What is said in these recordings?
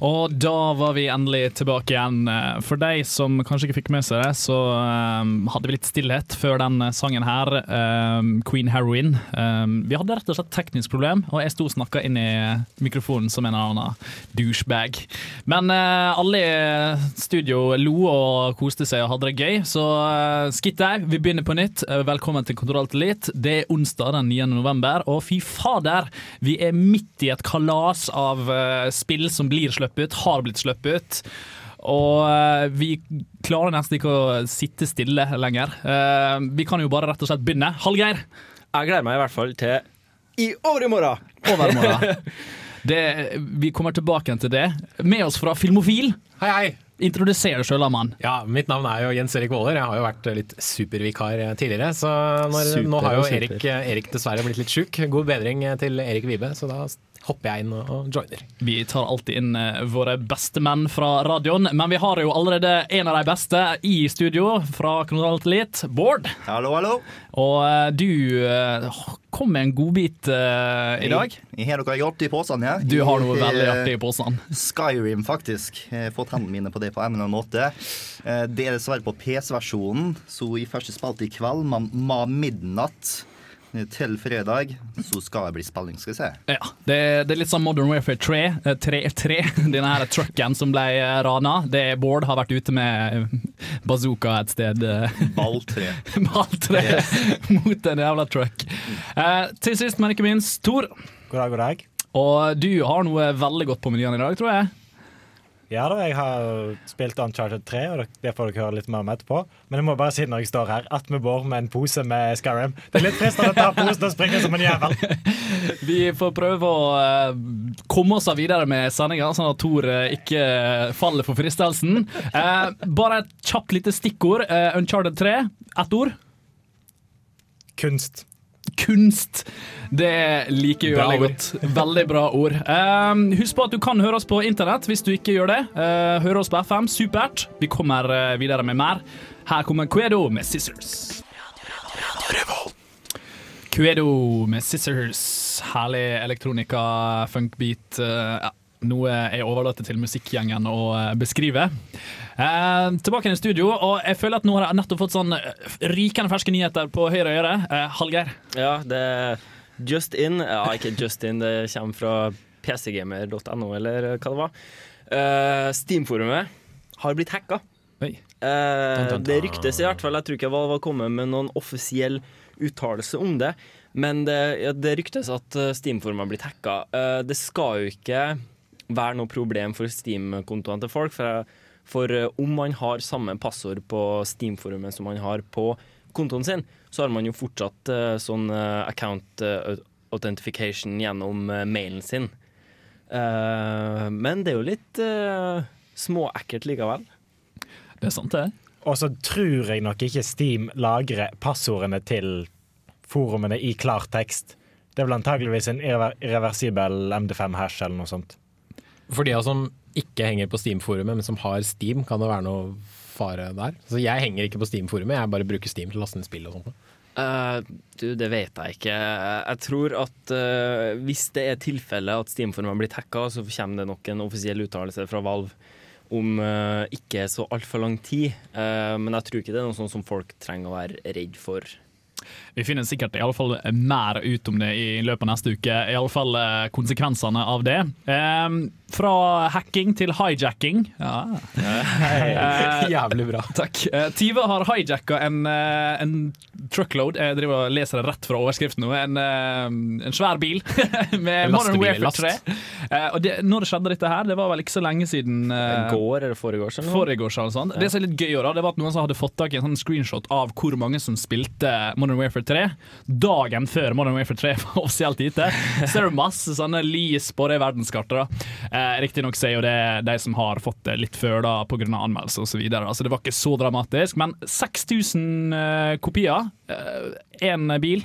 Og da var vi endelig tilbake igjen. Eh, For de som kanskje ikke fikk med seg det, så eh, hadde vi litt stillhet før den sangen her, eh, Queen Heroin. Eh, vi hadde rett og slett teknisk problem, og jeg sto og snakka inn i mikrofonen som en eller annen douchebag. Men eh, alle i studio lo og koste seg og hadde det gøy, så skitt der. Vi begynner på nytt. Eh, velkommen til Kontroll til. Det er onsdag den 9. november, og fy fader, vi er midt i et kalas av eh, spill som blir sluppet ut, har blitt sluppet ut. Og eh, vi klarer nesten ikke å sitte stille lenger. Eh, vi kan jo bare rett og slett begynne. Hallgeir, Jeg gleder meg i hvert fall til i overmorgen! overmorgen. Det, vi kommer tilbake til det. Med oss fra Filmofil. Hei, hei. Introduser deg sjøl, mann. Ja, Mitt navn er jo Jens Erik Waaler. Jeg har jo vært litt supervikar tidligere. Så når, Super nå har jo. Erik, Erik dessverre blitt litt sjuk. God bedring til Erik Vibe, så da hopper jeg inn og, joiner. Vi tar alltid inn eh, våre beste menn fra radioen, men vi har jo allerede en av de beste i studio fra til Elite, Bård. Hallo, hallo. Og eh, du eh, kom med en godbit eh, i dag. Jeg, jeg har noe artig i posen her. Du har noe veldig artig i posen. Skyrim, faktisk. Jeg har fått hendene mine på det på en eller annen måte. Det er dessverre på PC-versjonen, så i første spalte i kveld, ma- ma midnatt til fredag, så skal det bli spilling, skal vi se. Ja, det, det er litt sånn Modern Warfare 3. eh, 3, 3 denne her trucken som ble eh, rana. Det er Bård har vært ute med bazooka et sted. eh, Ball 3. Ball tre mot en jævla truck. Eh, til sist, men ikke minst, Tor. God dag, god dag. Og du har noe veldig godt på menyen i dag, tror jeg. Ja da, jeg har spilt Uncharted 3, og det får dere høre litt mer om etterpå. Men jeg må bare si når jeg står her, at vi bor med en pose med Skyrim. Det er litt fristende å ta posen og springe som en jævel. Vi får prøve å eh, komme oss videre med sendinga, sånn at Tor eh, ikke faller for fristelsen. Eh, bare et kjapt lite stikkord. Eh, Uncharted 3, ett ord. Kunst. Kunst. Det liker vi veldig godt. Veldig bra ord. Um, husk på at du kan høre oss på internett hvis du ikke gjør det. Uh, høre oss på FM. Supert. Vi kommer eh, videre med mer. Her kommer Quedo med Scissors. Quedo med Scissors. Herlig elektronika, funkbeat. Uh, ja. Noe jeg overlater til musikkgjengen å eh, beskrive. Eh, tilbake i studio, og jeg føler at nå har jeg nettopp fått sånn eh, rykende ferske nyheter på høyre øre. Eh, Hallgeir. Ja, det er just in. Ja, ikke just in, det kommer fra pcgamer.no, eller hva det var. Eh, Steam-forumet har blitt hacka. Eh, det ryktes i hvert fall. Jeg tror ikke Valve har kommet med noen offisiell uttalelse om det. Men det, ja, det ryktes at eh, Steam-forumet har blitt hacka. Eh, det skal jo ikke være noe problem for Steam-kontoene til folk. For, for eh, om man har samme passord på Steam-forumet som man har på kontoen sin, så har man jo fortsatt eh, sånn eh, account authentification gjennom mailen sin. Eh, men det er jo litt uh, småekkelt likevel. Det er sant, det. Og så tror jeg nok ikke Steam lagrer passordene til forumene i klartekst. Det er vel antageligvis en irreversibel MD5-hash eller noe sånt. For de som ikke henger på Steam-forumet, men som har Steam, kan det være noe fare der? Så jeg henger ikke på Steam-forumet, jeg bare bruker Steam til å laste ned spill og sånt. Uh, du, det vet jeg ikke. Jeg tror at uh, hvis det er tilfelle at Steam-forumet blitt hacka, så kommer det nok en offisiell uttalelse fra Valve om uh, ikke så altfor lang tid. Men jeg tror ikke det er noe sånt som folk trenger å være redd for. Vi finner sikkert i alle fall mer ut om det i løpet av neste uke. I alle fall eh, konsekvensene av det. Eh, fra hacking til hijacking. Ja. Eh, Jævlig bra. Takk. Eh, Tyve har hijacka en, en truckload. Jeg driver og leser det rett fra overskriften nå. En, en svær bil med Modern Warfare 3. Eh, og det, når det skjedde dette her, det var vel ikke så lenge siden Går eller foregårs? Foregårs eller sånn. Det som er litt gøy, da, det var at noen som hadde fått tak i en sånn screenshot av hvor mange som spilte Modern Warfare 3 dagen før Modern Warfare 3 var offisielt ute. Så er det masse sånne lys på det verdenskartet. da. Eh, Riktignok er jo det de som har fått det litt før da pga. anmeldelser osv. Så, videre, så det var ikke så dramatisk. Men 6000 eh, kopier, én bil.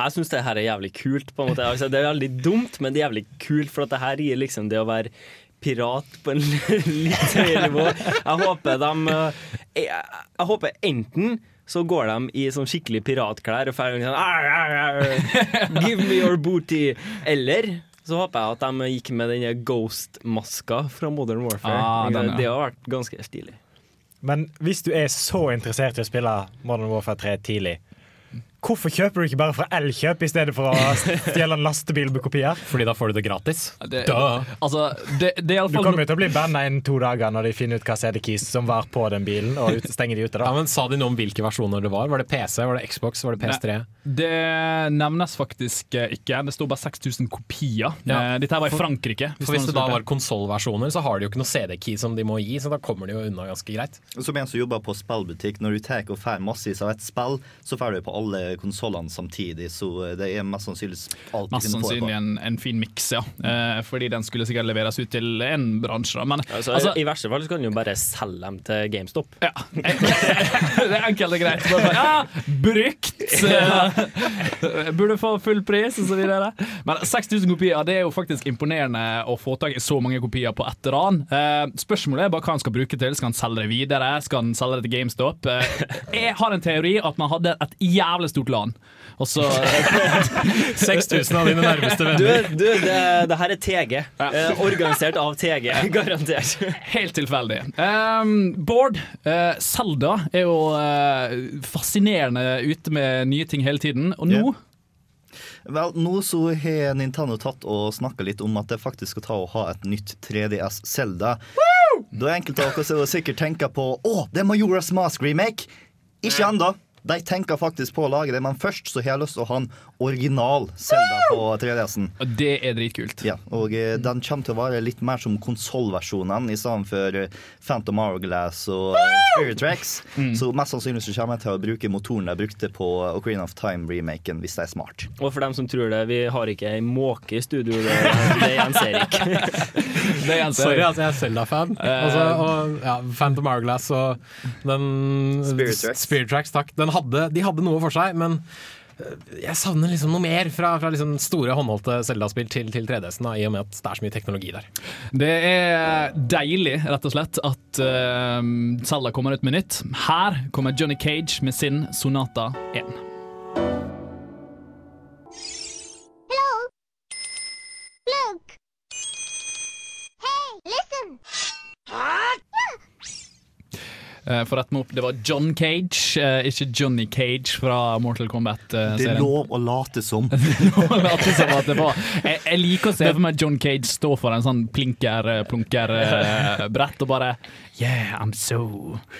Jeg syns det her er jævlig kult. på en måte altså, Det er veldig dumt, men det er jævlig kult, for at det her gir liksom det å være pirat på en litt høyere nivå. Jeg håper de eh, jeg, jeg håper enten så går de i sånn skikkelig piratklær og får sånn ar, ar, ar, Give me your booty. Eller så håper jeg at de gikk med den Ghost-maska fra Modern Warfare. Ah, den, ja. Det har vært ganske stilig. Men hvis du er så interessert i å spille Modern Warfare 3 tidlig, hvorfor kjøper du ikke bare fra Elkjøp i stedet for å stjele en lastebil med kopier? Fordi da får du det gratis. Det, altså, det, det er Du kommer jo til å bli banna innen to dager når de finner ut hva CD-keys som var på den bilen, og ut, stenger de ute. da. Ja, men Sa de noe om hvilke versjoner det var? Var det PC, var det Xbox, var det PS3? Det nevnes faktisk eh, ikke. Det sto bare 6000 kopier. Ja. Eh, Dette her var i Frankrike. For Hvis det da var konsollversjoner, så har de jo ikke noe CD-key som de må gi, så da kommer de jo unna ganske greit. Som en som jobber på spillbutikk, når du tar og får massevis av et spill, så får du på alle konsollene samtidig, så det er mest sannsynlig alt Mest sannsynlig en, en fin miks, ja. Eh, fordi den skulle sikkert leveres ut til en bransje. da. Men Altså, altså, I verste fall så kan du jo bare selge dem til GameStop. ja. det er enkelt og greit. Bare, ja, brukt! Eh, Burde få full pris, og så videre. Men 6000 kopier det er jo faktisk imponerende å få tak i så mange kopier på ett ran. Eh, spørsmålet er bare hva han skal bruke til. Skal han selge det videre? Skal han selge det til GameStop? Eh, jeg har en teori at man hadde et jævlig stort LAN. Og så 6000 av dine nærmeste venner. du det, det her er TG. Eh, organisert av TG, garantert. Helt tilfeldig. Um, Bård, eh, Zelda er jo uh, fascinerende ute med nye ting hele tiden. Og nå Vel, nå så har Nintendo tatt og snakka litt om at det faktisk skal ta og ha et nytt 3DS Zelda. Da er enkelte av dere sikkert tenker på Å, det er Majora's Mask remake. Ikke ennå. De tenker faktisk på å lage det, men først så har jeg lyst til å ha en original Zelda på 3DS-en. Og det er dritkult. Ja, og eh, den kommer til å være litt mer som konsollversjonen i stedet for eh, Phantom Hourglass og eh, Spirit Tracks. Så mest sannsynlig så kommer jeg til å bruke motoren jeg brukte på Ocarina of Time-remaken, hvis det er smart. Og for dem som tror det, vi har ikke ei måke i studio. Det, det gjenser ikke. Det er en Sorry, altså jeg er Zelda-fan. Altså, og ja, Phantom Hourglass og den Spirit Tracks. Spirit Tracks, takk. Den hadde, de hadde noe for seg, men øh, jeg savner liksom noe mer fra, fra liksom store håndholdte Zelda-spill til, til 3DS-en, i og med at det er så mye teknologi der. Det er deilig, rett og slett, at uh, Zelda kommer ut med nytt. Her kommer Johnny Cage med sin Sonata 1. For rett meg opp, det var John Cage, eh, ikke Johnny Cage fra Mortal Kombat Det er lov å late som. jeg, jeg liker å se for meg John Cage stå for en sånn plinker-plunker-brett og bare Yeah, I'm so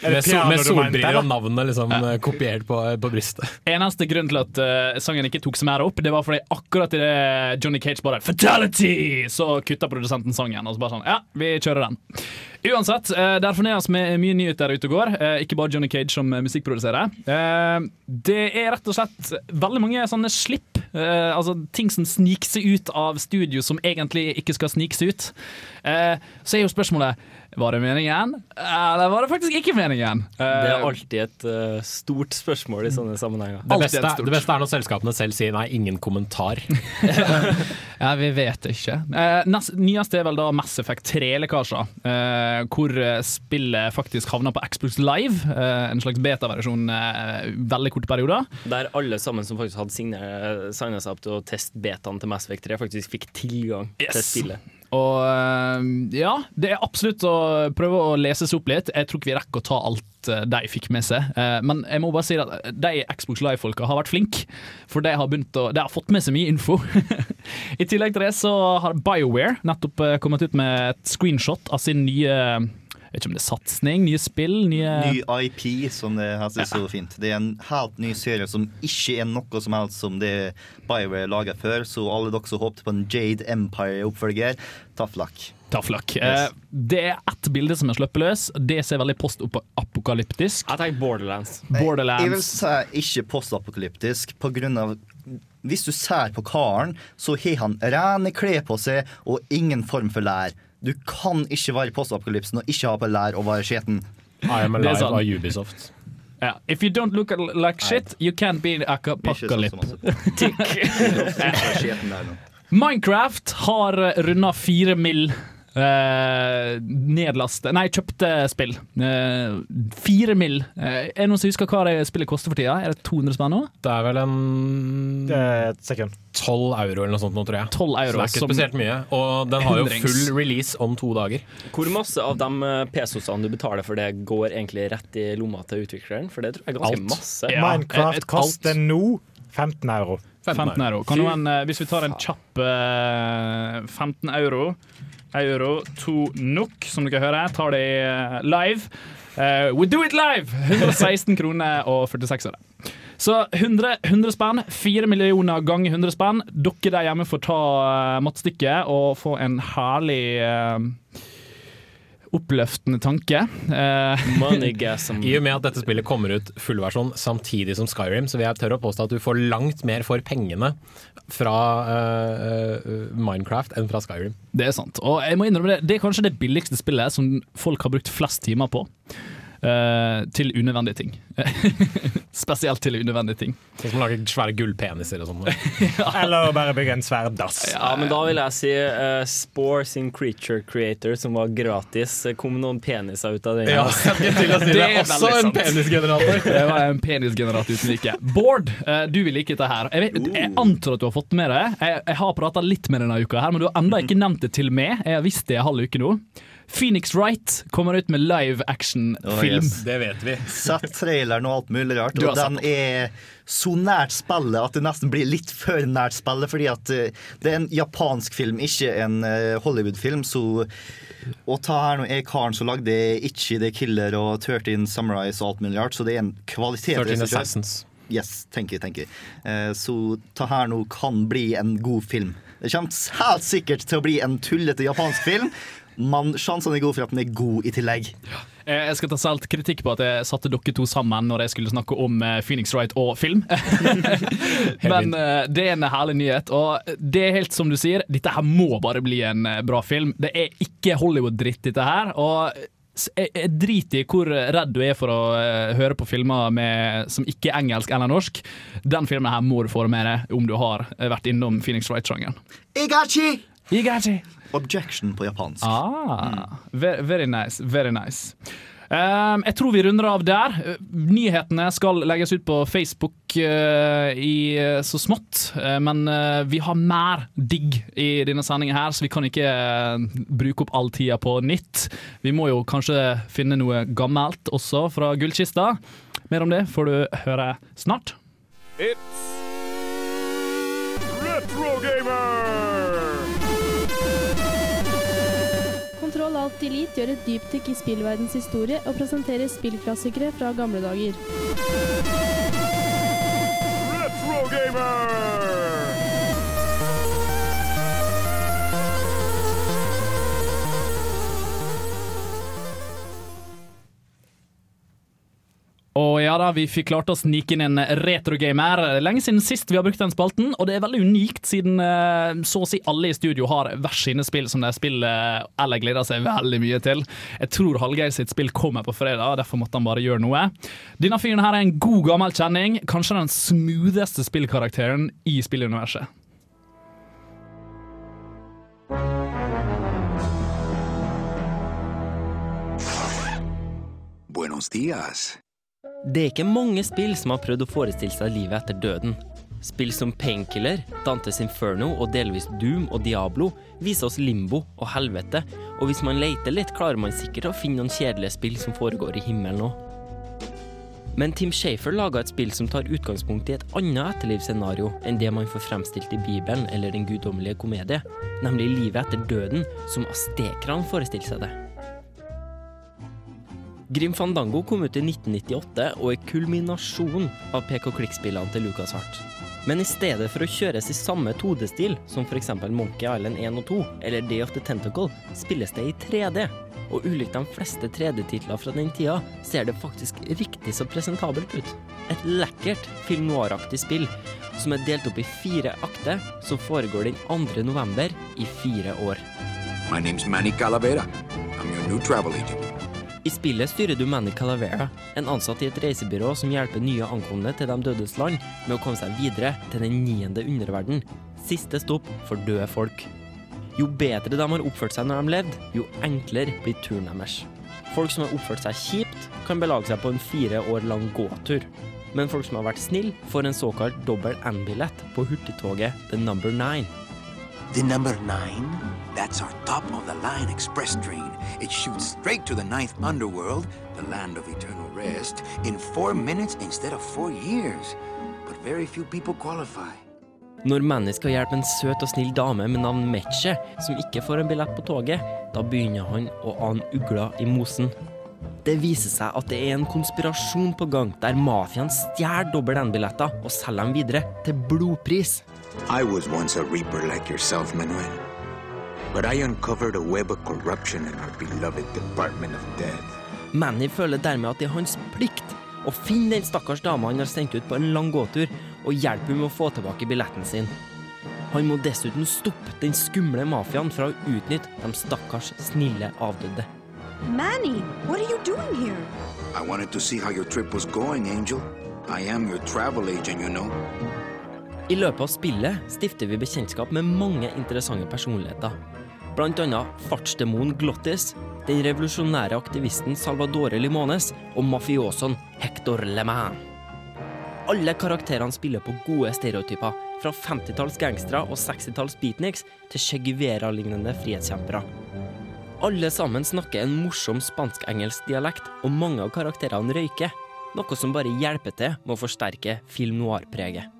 Med, so, med solbriller og navnet liksom ja. kopiert på, på brystet. Eneste grunn til at uh, sangen ikke tok seg mer opp, det var fordi akkurat i det Johnny Cage bare 'Fatality!' så kutta produsenten sangen. Og så bare sånn Ja, vi kjører den. Uansett, uh, det forneres med mye nyheter ute og går. Eh, ikke bare Johnny Cage som eh, musikkproduserer. Eh, det er rett og slett veldig mange sånne slipp. eh, altså ting som sniker seg ut av studio som egentlig ikke skal snike seg ut. Eh, så er jo spørsmålet var det meningen, eller var det faktisk ikke meningen? Det Eh, er alltid et uh, stort spørsmål i sånne sammenhenger. Det beste, det beste er når selskapene selv sier nei, ingen kommentar. Ja, vi vet ikke. Uh, nest, nyeste er vel da Mass Effect 3-lekkasjer. uh, hvor eh, spillet faktisk havna på Xbox Live. Eh, en slags beta-versjon eh, veldig korte perioder. Der alle sammen som faktisk hadde signet seg opp til å teste betaen til Mass Effect 3, faktisk fikk tilgang til Yes. spillet. Og eh, ja, det er absolutt å prøve å lese seg opp litt. Jeg tror ikke vi rekker å ta alt eh, de fikk med seg. Eh, men jeg må bare si at de Xbox Live-folka har vært flinke. For de har, å, de har fått med seg mye info. I tillegg til det så har BioWare nettopp kommet ut med et screenshot av sin nye vet ikke om det er satsing, nye spill, nye Ny IP, som det heter så fint. Det er en helt ny serie som ikke er noe som helst som det BioWare laga før. Så alle dere som håpte på en Jade Empire-oppfølger, tough luck. Tafflakk. Yes. Eh, det er ett bilde som er sluppet løs. Det ser veldig postapokalyptisk. Jeg tenker Borderlands. Borderlands. Jeg vil Borderlands. si ikke postapokalyptisk, på grunn av Hvis du ser på karen, så har han rene klær på seg og ingen form for lær. Du kan ikke være postapokalypsen og ikke ha på lær og være skjeten. I am alive av Ubisoft. Yeah. If you don't look like shit, you can't be an sånn der nå. Minecraft har runda fire mill. Uh, nedlaste Nei, kjøpte spill. Eh, Fire mill. Uh, er det noen som husker hva det spillet koster for tida? Er det 200 spenn nå? Det er vel en Det er et sekund. 12 euro eller noe sånt nå, tror jeg. 12 Så euro. det er ikke spesielt mye. Og den har jo full release om to dager. Hvor masse av de eh, pesosene du betaler for det, går egentlig rett i lomma til utvikleren? For det tror jeg er ganske Alt. masse. Ja, Minecraft et- koster nå 15 euro. 15 euro. Kan noen, En, hvis vi tar en kjapp eh, 15 euro Euro to NOK, som dere hører, tar det live. Uh, we do it live! 116 kroner og 46 øre. Så 100, 100 spenn, 4 millioner ganger 100 spenn. Dere der hjemme får ta uh, mattestykket og få en herlig eh, oppløftende tanke. Eh. I og med at dette spillet kommer ut fullversjon samtidig som Skyrim, så vil jeg tørre å påstå at du får langt mer for pengene fra øh, Minecraft enn fra Skyrim. Det er sant. Og jeg må innrømme det, det er kanskje det billigste spillet som folk har brukt flest timer på. Eh, til unødvendige ting. Spesielt til unødvendige ting. Sånn som å lage svære gullpeniser og sånn. Eller å bare bygge en svær dass. Ja, men da vil jeg si uh, Spore sin Creature Creator, som var gratis. Det kom noen peniser ut av den. Ja, til å si det. Det er Også en penisgenerator. Det var en penisgenerator uten like. Bård, uh, du vil like dette her. Jeg, vet, jeg antar at du har fått med det. Jeg, jeg har prata litt med deg denne uka, her, men du har ennå ikke nevnt det til meg. Jeg har visst det i halv uke nå. Phoenix Wright kommer ut med live action-film. yes. Det vet vi. Sett traileren og alt mulig rart. Og den er så nært spillet at det nesten blir litt for nært spillet. Fordi at eh, det er en japansk film, ikke en eh, Hollywood-film. Så å ta her nå er karen som lagde Itchy the Killer og 13 Samurais og alt mulig rart. Så det er en 13. Assassins. Yes, tenker tenker. Eh, Så ta her nå kan bli en god film. Det kommer helt sikkert til å bli en tullete japansk film, men sjansene er gode for at den er god i tillegg. Ja. Jeg skal ta selv kritikk på at jeg satte dere to sammen når jeg skulle snakke om eh, Phoenix Wright og film. Men eh, det er en herlig nyhet. Og det er helt som du sier, dette her må bare bli en eh, bra film. Det er ikke Hollywood-dritt, dette her. Og jeg, jeg driter i hvor redd du er for å eh, høre på filmer med, som ikke er engelsk eller norsk. Den filmen her må du få med deg om du har eh, vært innom Phoenix Wright-sjangeren. Igachi! Igachi. Objection på japansk. Ah, very, very nice. Very nice. Um, jeg tror vi runder av der. Nyhetene skal legges ut på Facebook uh, i, uh, så smått, uh, men uh, vi har mer digg i denne sendingen her, så vi kan ikke uh, bruke opp all tida på nytt. Vi må jo kanskje finne noe gammelt også fra gullkista. Mer om det får du høre snart. Kontroll Alt Elite gjør et dypdykk i spillverdens historie og presenterer spillklassikere fra gamle dager. Og ja da, vi fikk klart å snike inn en retrogamer. Lenge siden sist vi har brukt den spalten, og det er veldig unikt siden eh, så å si alle i studio har hver sine spill som de spiller eller gleder seg veldig mye til. Jeg tror Hallgeir sitt spill kommer på fredag, derfor måtte han bare gjøre noe. Denne fyren her er en god gammel kjenning, kanskje den smootheste spillkarakteren i spilluniverset. Buenos días. Det er ikke mange spill som har prøvd å forestille seg livet etter døden. Spill som Painkiller, Dantes Inferno og delvis Doom og Diablo viser oss limbo og helvete, og hvis man leter litt, klarer man sikkert å finne noen kjedelige spill som foregår i himmelen òg. Men Tim Shafer laga et spill som tar utgangspunkt i et annet etterlivsscenario enn det man får fremstilt i Bibelen eller Den guddommelige komedie, nemlig livet etter døden, som astekerne forestiller seg det. Grim Fandango kom ut i 1998 og er kulminasjonen av PK Klikk-spillene til Lucas Hart. Men i stedet for å kjøres i samme 2D-stil som f.eks. Monkey Island 1 og 2 eller Day of the Tentacle, spilles det i 3D. Og ulikt de fleste 3D-titler fra den tida, ser det faktisk riktig så presentabelt ut. Et lekkert film noir-aktig spill som er delt opp i fire akter, som foregår den 2. november i fire år. My name's Manny Calavera. I'm your new travel. I spillet styrer du Manny Calavera, en ansatt i et reisebyrå som hjelper nye ankomne til De dødes land med å komme seg videre til den niende underverden. Siste stopp for døde folk. Jo bedre de har oppført seg når de levde, jo enklere blir turen deres. Folk som har oppført seg kjipt, kan belage seg på en fire år lang gåtur. Men folk som har vært snille, får en såkalt dobbel N-billett på hurtigtoget The Number Nine. The number nine? That's our top of the line express train. It shoots straight to the ninth underworld, the land of eternal rest, in four minutes instead of four years. But very few people qualify. Når Manny skal hjelpe en søt og snill dame med navn Metche, som ikke får en billett på toget, da begynner han å ane ugler i mosen. Det viser seg at det er en konspirasjon på gang, der mafiaen stjeler dobbel N-billetter og selger dem videre til blodpris. I was once a reaper like yourself, Manuel. But I uncovered a web of corruption in our beloved Department of Death. Manny føler dermed at det er hans plikt å finne den stakkars dama han har sendt ut på en lang gåtur, og hjelpe henne med å få tilbake billetten sin. Han må dessuten stoppe den skumle mafiaen fra å utnytte de stakkars snille avdøde. Manny, what are you doing here? I wanted to see how your trip was going, Angel. I am your travel agent, you know. I løpet av spillet stifter vi bekjentskap med mange interessante personligheter. Annet fartsdemonen Glottis, den revolusjonære aktivisten Salvadore Limones og mafiosoen Hector Leman. Alle karakterene spiller på gode stereotyper, fra 50-talls gangstere og 60-talls beatniks til Che Guevara-lignende frihetskjempere. Alle sammen snakker en morsom spansk-engelsk dialekt, og mange av karakterene røyker, noe som bare hjelper til med å forsterke film noir-preget.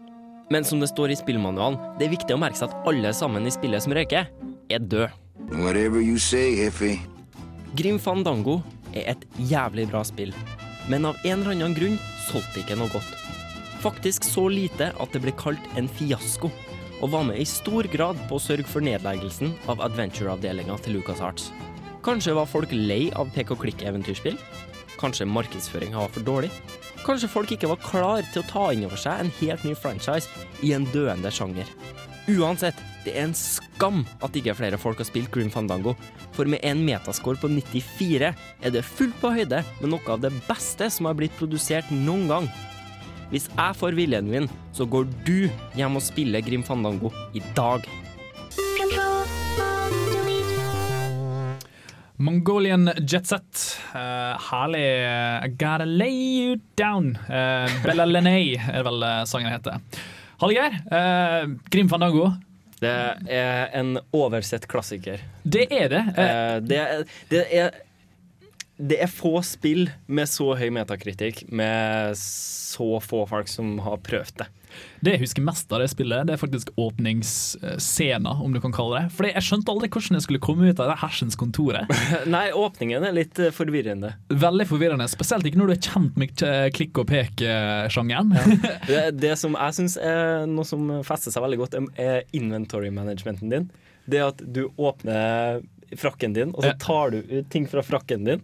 Men som det står i spillmanualen, det er viktig å merke seg at alle sammen i spillet som røyker, er you say, Grim Fandango er et jævlig bra spill, men av en eller annen grunn solgte ikke noe godt. Faktisk så lite at det ble kalt en fiasko, og var med i stor grad på å sørge for nedleggelsen av adventure-avdelinga til LucasArts. Kanskje var folk lei av pek-og-klikk-eventyrspill? Kanskje markedsføringa var for dårlig? Kanskje folk ikke var klar til å ta inn over seg en helt ny franchise i en døende sjanger? Uansett, det er en skam at ikke flere folk har spilt Grim Fandango, for med en metascore på 94 er det fullt på høyde med noe av det beste som har blitt produsert noen gang. Hvis jeg får viljen min, så går du hjem og spiller Grim Fandango i dag. Mongolian Jetset. Uh, herlig I Gotta lay you down. Uh, Bella Lenay er vel uh, sangen heter. Hallgeir, uh, Grim Fandango. Det er en oversett klassiker. Det er det. Uh, det, er, det, er, det er få spill med så høy metakritikk, med så få folk som har prøvd det. Det jeg husker mest av det spillet, det er faktisk åpningsscena, om du kan kalle det. For jeg skjønte aldri hvordan jeg skulle komme ut av det hersens kontoret. Nei, åpningen er litt eh, forvirrende. Veldig forvirrende, spesielt ikke når du er kjent med eh, klikk og pek-sjangeren. Ja. Det, det som jeg syns er noe som fester seg veldig godt, er inventory managementen din. Det at du åpner frakken din, og så tar du ut ting fra frakken din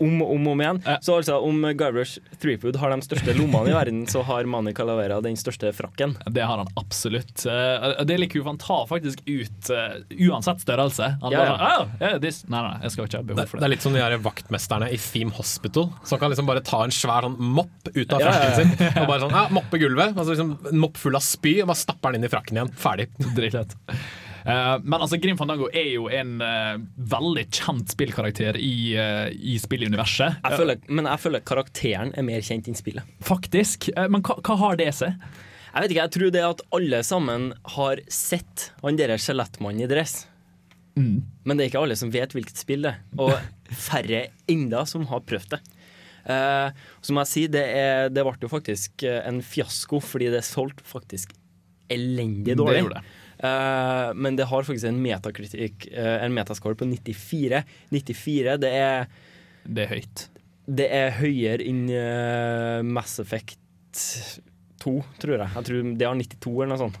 om og om, om igjen. Så altså, om Guybrush Threepwood har de største lommene i verden, så har Mani Calavera den største frakken. Det har han absolutt. Eh, Det er litt kult, for han tar faktisk ut uh, uansett størrelse. Han Ja, bare, «Oh, yeah, this. Nei, nei, jeg skal ikke ha behov Det, for det det. er litt som de her vaktmesterne i Theme Hospital, som kan liksom bare ta en svær sånn mopp ut av Ja, ja, frakken ja. sin. Og bare sånn, ja, moppe gulvet, altså liksom en mopp full av spy, og bare stapper den inn i frakken igjen. Ferdig. Dritlett. Eh, men altså, Grim Fandango er jo en eh, veldig kjent spillkarakter i, uh, i spilluniverset. Jeg føler, men jeg føler karakteren er mer kjent enn spillet. Faktisk. Eh, men hva, hva har det seg? Jeg vet ikke, jeg tror det at alle sammen har sett han der skjelettmannen i dress. Mm. Men det er ikke alle som vet hvilket spill det er. Og færre enda som har prøvd det. Uh, som jeg sier, det, er, det ble jo faktisk eh, en fiasko fordi det solgte faktisk elendig Det gjorde det. Eh, men det har faktisk en metakritikk, eh, en metascore på 94. 94, det er Det er høyt. Det er høyere enn eh, Mass Effect 2, tror jeg. Jeg tror det har 92 eller noe sånt.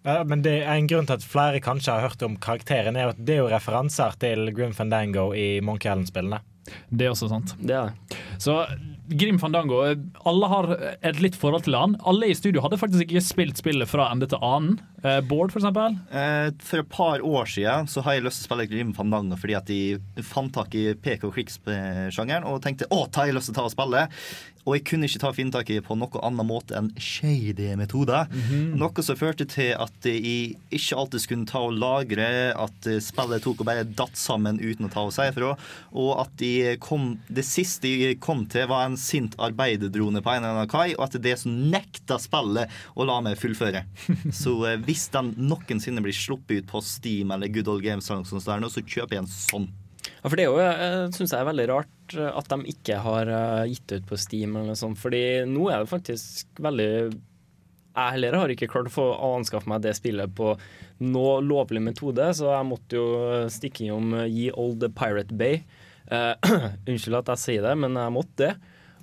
Ja, men det er en grunn til at flere kanskje har hørt om karakteren, er at det er jo referanser til Grim Fandango i Monkey Island-spillene. Det er også sant. Det er det. Så Grim Fandango, alle har et litt forhold til han. Alle i studio hadde faktisk ikke spilt spillet fra ende til annen. Eh, Bård, for eksempel. Eh, For et par år siden så har jeg lyst til å spille Grim Fandango fordi at de fant tak i PK-klikk-sjangeren og tenkte å, ta jeg lyst til å ta og spille. Og jeg kunne ikke ta finne i på noe annen måte enn shady metoder. Noe som førte til at jeg ikke alltid skulle ta og lagre, at spillet tok og bare datt sammen uten å ta og si ifra. Og at jeg kom, det siste jeg kom til, var en sint arbeiderdrone på en eller annen kai, og at det som nekta spillet å la meg fullføre. Så eh, hvis den noensinne blir sluppet ut på Steam eller Good Old Games, så kjøper jeg en sånn. Ja, for det er jo, jeg synes jeg er veldig rart eh, at de ikke har eh, gitt ut på Steam eller sånt, fordi nå er det faktisk veldig Jeg heller har ikke klart å få anskaffe meg det spillet på noe lovlig metode, så jeg måtte jo stikke innom Ye Old Pirate Bay. Uh, unnskyld at jeg sier det, men jeg måtte det.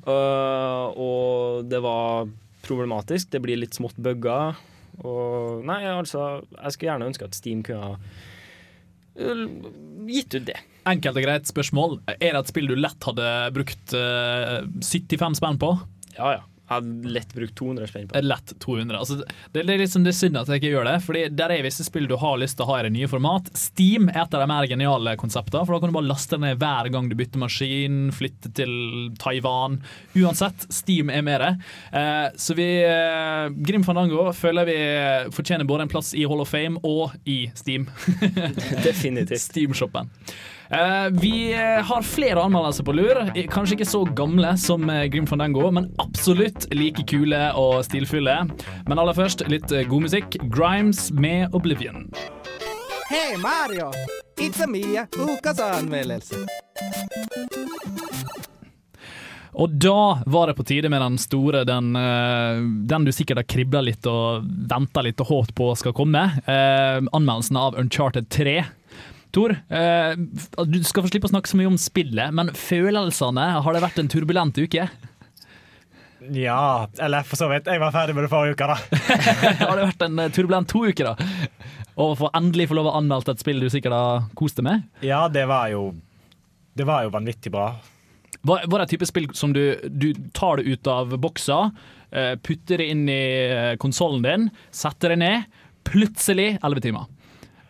Uh, og det var problematisk. Det blir litt smått bugga. Og nei, altså, jeg skulle gjerne ønske at Steam kunne ha eh, gitt ut det. Enkelt og greit spørsmål. Er det et spill du lett hadde brukt uh, 75 spenn på? Ja, ja. Jeg hadde lett brukt 200 spenn på Eh, Lett 200. Altså, det, det er liksom det er synd at jeg ikke gjør det, Fordi der er visse spill du har lyst til å ha i det nye format. Steam er et av de mer geniale konseptene, for da kan du bare laste ned hver gang du bytter maskin, flytte til Taiwan. Uansett, Steam er med det. Eh, så vi eh, Grim Fandango føler vi fortjener både en plass i Hall of Fame og i Steam. Definitivt. Steam-shoppen. Eh, vi eh, har flere anmeldelser på lur. Kanskje ikke så gamle som eh, Grim Fandango, men absolutt like kule og stilfulle. Men aller først litt god musikk. Grimes med Oblivion. Hei, Mario! It's a Mia, ukas anmeldelse. Og da var det på tide med den store, den, den du sikkert har kribla litt og venta litt og håpt på skal komme. Eh, anmeldelsen av Uncharted 3. Tor, eh, du skal få slippe å snakke så mye om spillet, men følelsene, har det vært en turbulent uke? Ja, eller for så vidt. Jeg var ferdig med det forrige uke, da. har det vært en eh, turbulent to uker, da? Og få endelig få lov å anmelde et spill du sikkert har kost deg med? Ja, det var jo Det var jo vanvittig bra. Var, var det et type spill som du, du tar det ut av boksa, eh, putter det inn i konsollen din, setter det ned, plutselig 11 timer.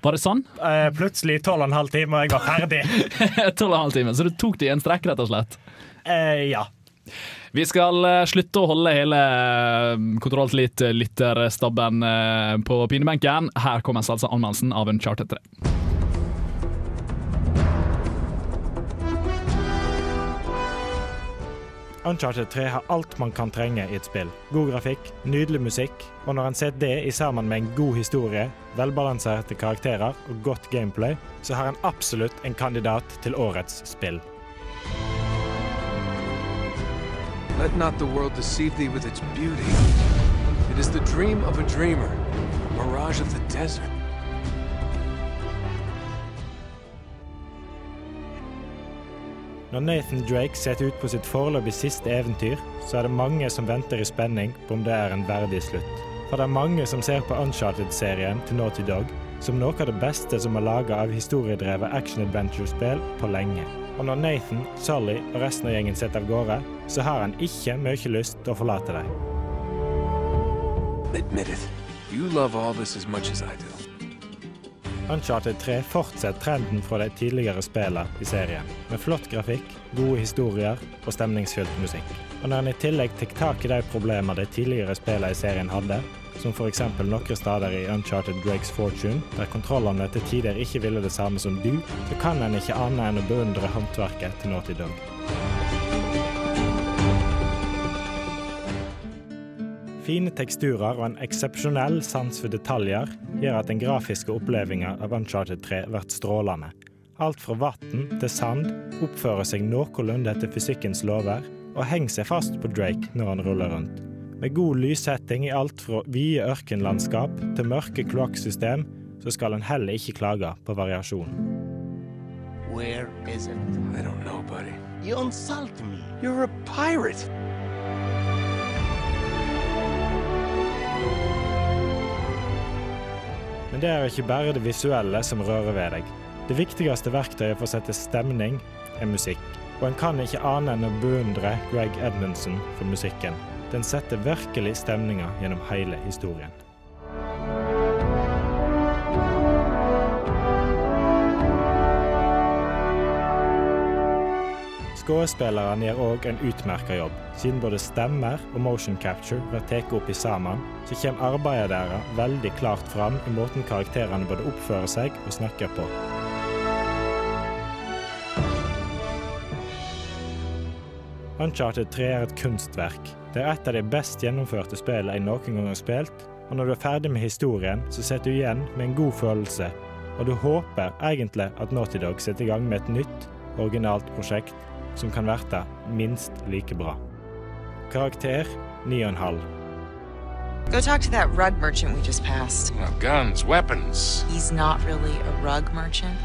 Var det sånn? Uh, plutselig 12,5 timer, og jeg var ferdig. tolv og en halv time, Så du tok det i en strekk, rett og slett? Uh, ja. Vi skal eh, slutte å holde hele Kontroll litt lytterstabben eh, på pinebenken. Her kommer altså anmeldelsen av Uncharted 3. Uncharted 3 har alt man kan trenge i et spill. God grafikk, nydelig musikk, og når en ser det i sammen med en god historie, velbalanserte karakterer og godt gameplay, så har en absolutt en kandidat til årets spill. Let not the world deceive thee with its beauty. It is the dream of a dreamer, a mirage of the desert. Når Nathan Drake setter ut på sitt foreløpig siste eventyr, så er det mange som venter i spenning på om det er en verdig slutt. For det er mange som ser på Uncharted-serien til Naughty Dog som noe av det beste som er laga av historiedrevet action-adventure-spill på lenge. Og når Nathan, Sully og resten av gjengen setter av gårde, så har han ikke mye lyst til å forlate dem. Admit it. You love all this as much as I. Uncharted 3 fortsetter trenden fra de tidligere spillene i serien, med flott grafikk, gode historier og stemningsfylt musikk. Og når en i tillegg tar tak i de problemene de tidligere spillene i serien hadde, som f.eks. noen steder i Uncharted Drakes Fortune, der kontrollene til tider ikke ville det samme som du, så kan en ikke annet enn å beundre håndverket til Naughty Dog. Fine teksturer og en eksepsjonell sans for detaljer gjør at den grafiske opplevelsen av Uncharted 3 blir strålende. Alt fra vann til sand oppfører seg noenlunde etter fysikkens lover, og henger seg fast på Drake når han ruller rundt. Med god lyssetting i alt fra vide ørkenlandskap til mørke kloakksystem, så skal en heller ikke klage på variasjon. Where is it? I don't know, buddy. You insult me. You're a pirate. Men det er ikke bare det visuelle som rører ved deg. Det viktigste verktøyet for å sette stemning er musikk. Og en kan ikke ane enn å beundre Greg Edmundsen for musikken. Den setter virkelig stemninga gjennom hele historien. Skuespillerne gjør òg en utmerka jobb. Siden både stemmer og motion capture blir tatt opp i sammen, så kommer arbeidet deres veldig klart fram i måten karakterene både oppfører seg og snakker på. Uncharted 3 er et kunstverk. Det er et av de best gjennomførte spillene jeg noen gang har spilt, og når du er ferdig med historien, så sitter du igjen med en god følelse, og du håper egentlig at Naughty Dog setter i gang med et nytt, originalt prosjekt som kan verte minst like bra. Karakter 9,5. Go talk to that rug merchant we just passed. Now, guns, weapons. He's not really a rug merchant.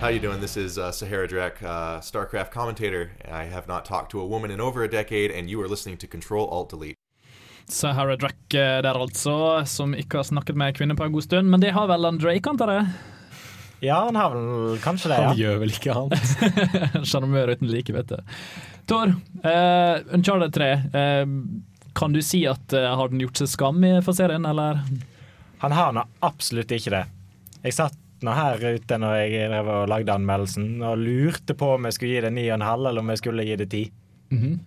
How you doing? This is uh, Sahara Drek, uh, StarCraft commentator. I have not talked to a woman in over a decade, and you are listening to Control Alt Delete. Sahara Drack eh, der altså, som ikke har snakket med kvinner på en god stund. Men det har vel han Drake, antar jeg? Ja, han har vel kanskje det, Han gjør vel ikke annet. Sjarmør uten like, vet du. Tor, uh, Uncharted 3. Uh, kan du si at uh, har den gjort seg skam i- for serien, eller? Han har nå absolutt ikke det. Jeg satt nå her ute når jeg drev og lagde anmeldelsen, og lurte på om jeg skulle gi det 9,5 eller om jeg skulle gi det 10. Mhm.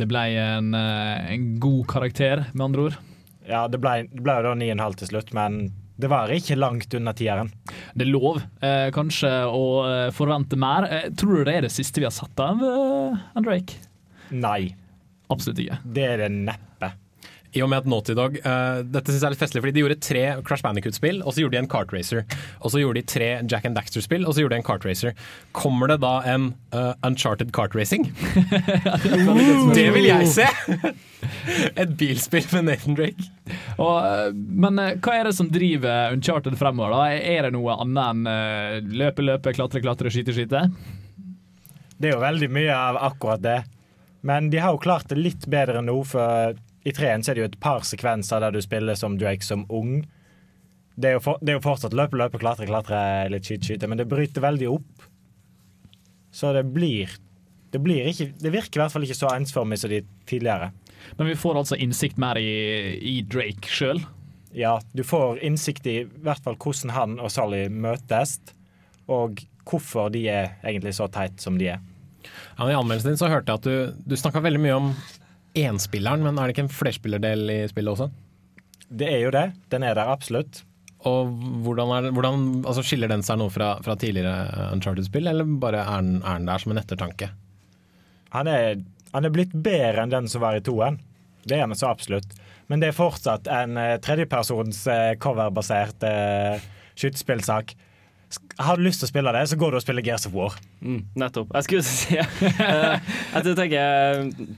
Det ble en, eh, en god karakter, med andre ord. Ja, det ble, det ble da 9,5 til slutt, men det var ikke langt unna tieren. Det er lov eh, kanskje å eh, forvente mer. Eh, tror du det er det siste vi har sett av uh, Drake? Nei. Absolutt ikke. Det er det neppe. I og med at Naughty Dog uh, Dette synes jeg er litt festlig, fordi de gjorde tre Crash Bandicoot-spill, og så gjorde de en Kartracer. Og så gjorde de tre Jack and Daxter-spill, og så gjorde de en Kartracer. Kommer det da en uh, Uncharted Kartracing? Det vil jeg se! Et bilspill med Nathan Drake. Og, eh, men hva er det som driver Uncharted fremover? da? Er det noe annet enn løpe, løpe, klatre, klatre, skyte, skyte? Det er jo veldig mye av akkurat det. Men de har jo klart det litt bedre nå, for i treen så er det jo et par sekvenser der du spiller som Drake som ung. Det er jo, for, det er jo fortsatt løpe, løpe, klatre, klatre, litt skyte, skyte, men det bryter veldig opp. Så det blir Det, blir ikke, det virker i hvert fall ikke så ensformig som de tidligere. Men vi får altså innsikt mer i, i Drake sjøl? Ja, du får innsikt i i hvert fall hvordan han og Sally møtes, og hvorfor de er egentlig så teit som de er. Ja, I anmeldelsen din så hørte jeg at du, du snakka veldig mye om enspilleren, men er det ikke en flerspillerdel i spillet også? Det er jo det. Den er der absolutt. Og hvordan, er hvordan altså Skiller den seg noe fra, fra tidligere Uncharted-spill, eller bare er den, er den der som en ettertanke? Han er, han er blitt bedre enn den som var i toen. Det er han så absolutt. Men det er fortsatt en eh, tredjepersons eh, coverbasert eh, skytespillsak. Har du lyst til å spille det, så går du og spiller Gears of War. Mm, nettopp. Jeg skulle si uh, Jeg tenker eh,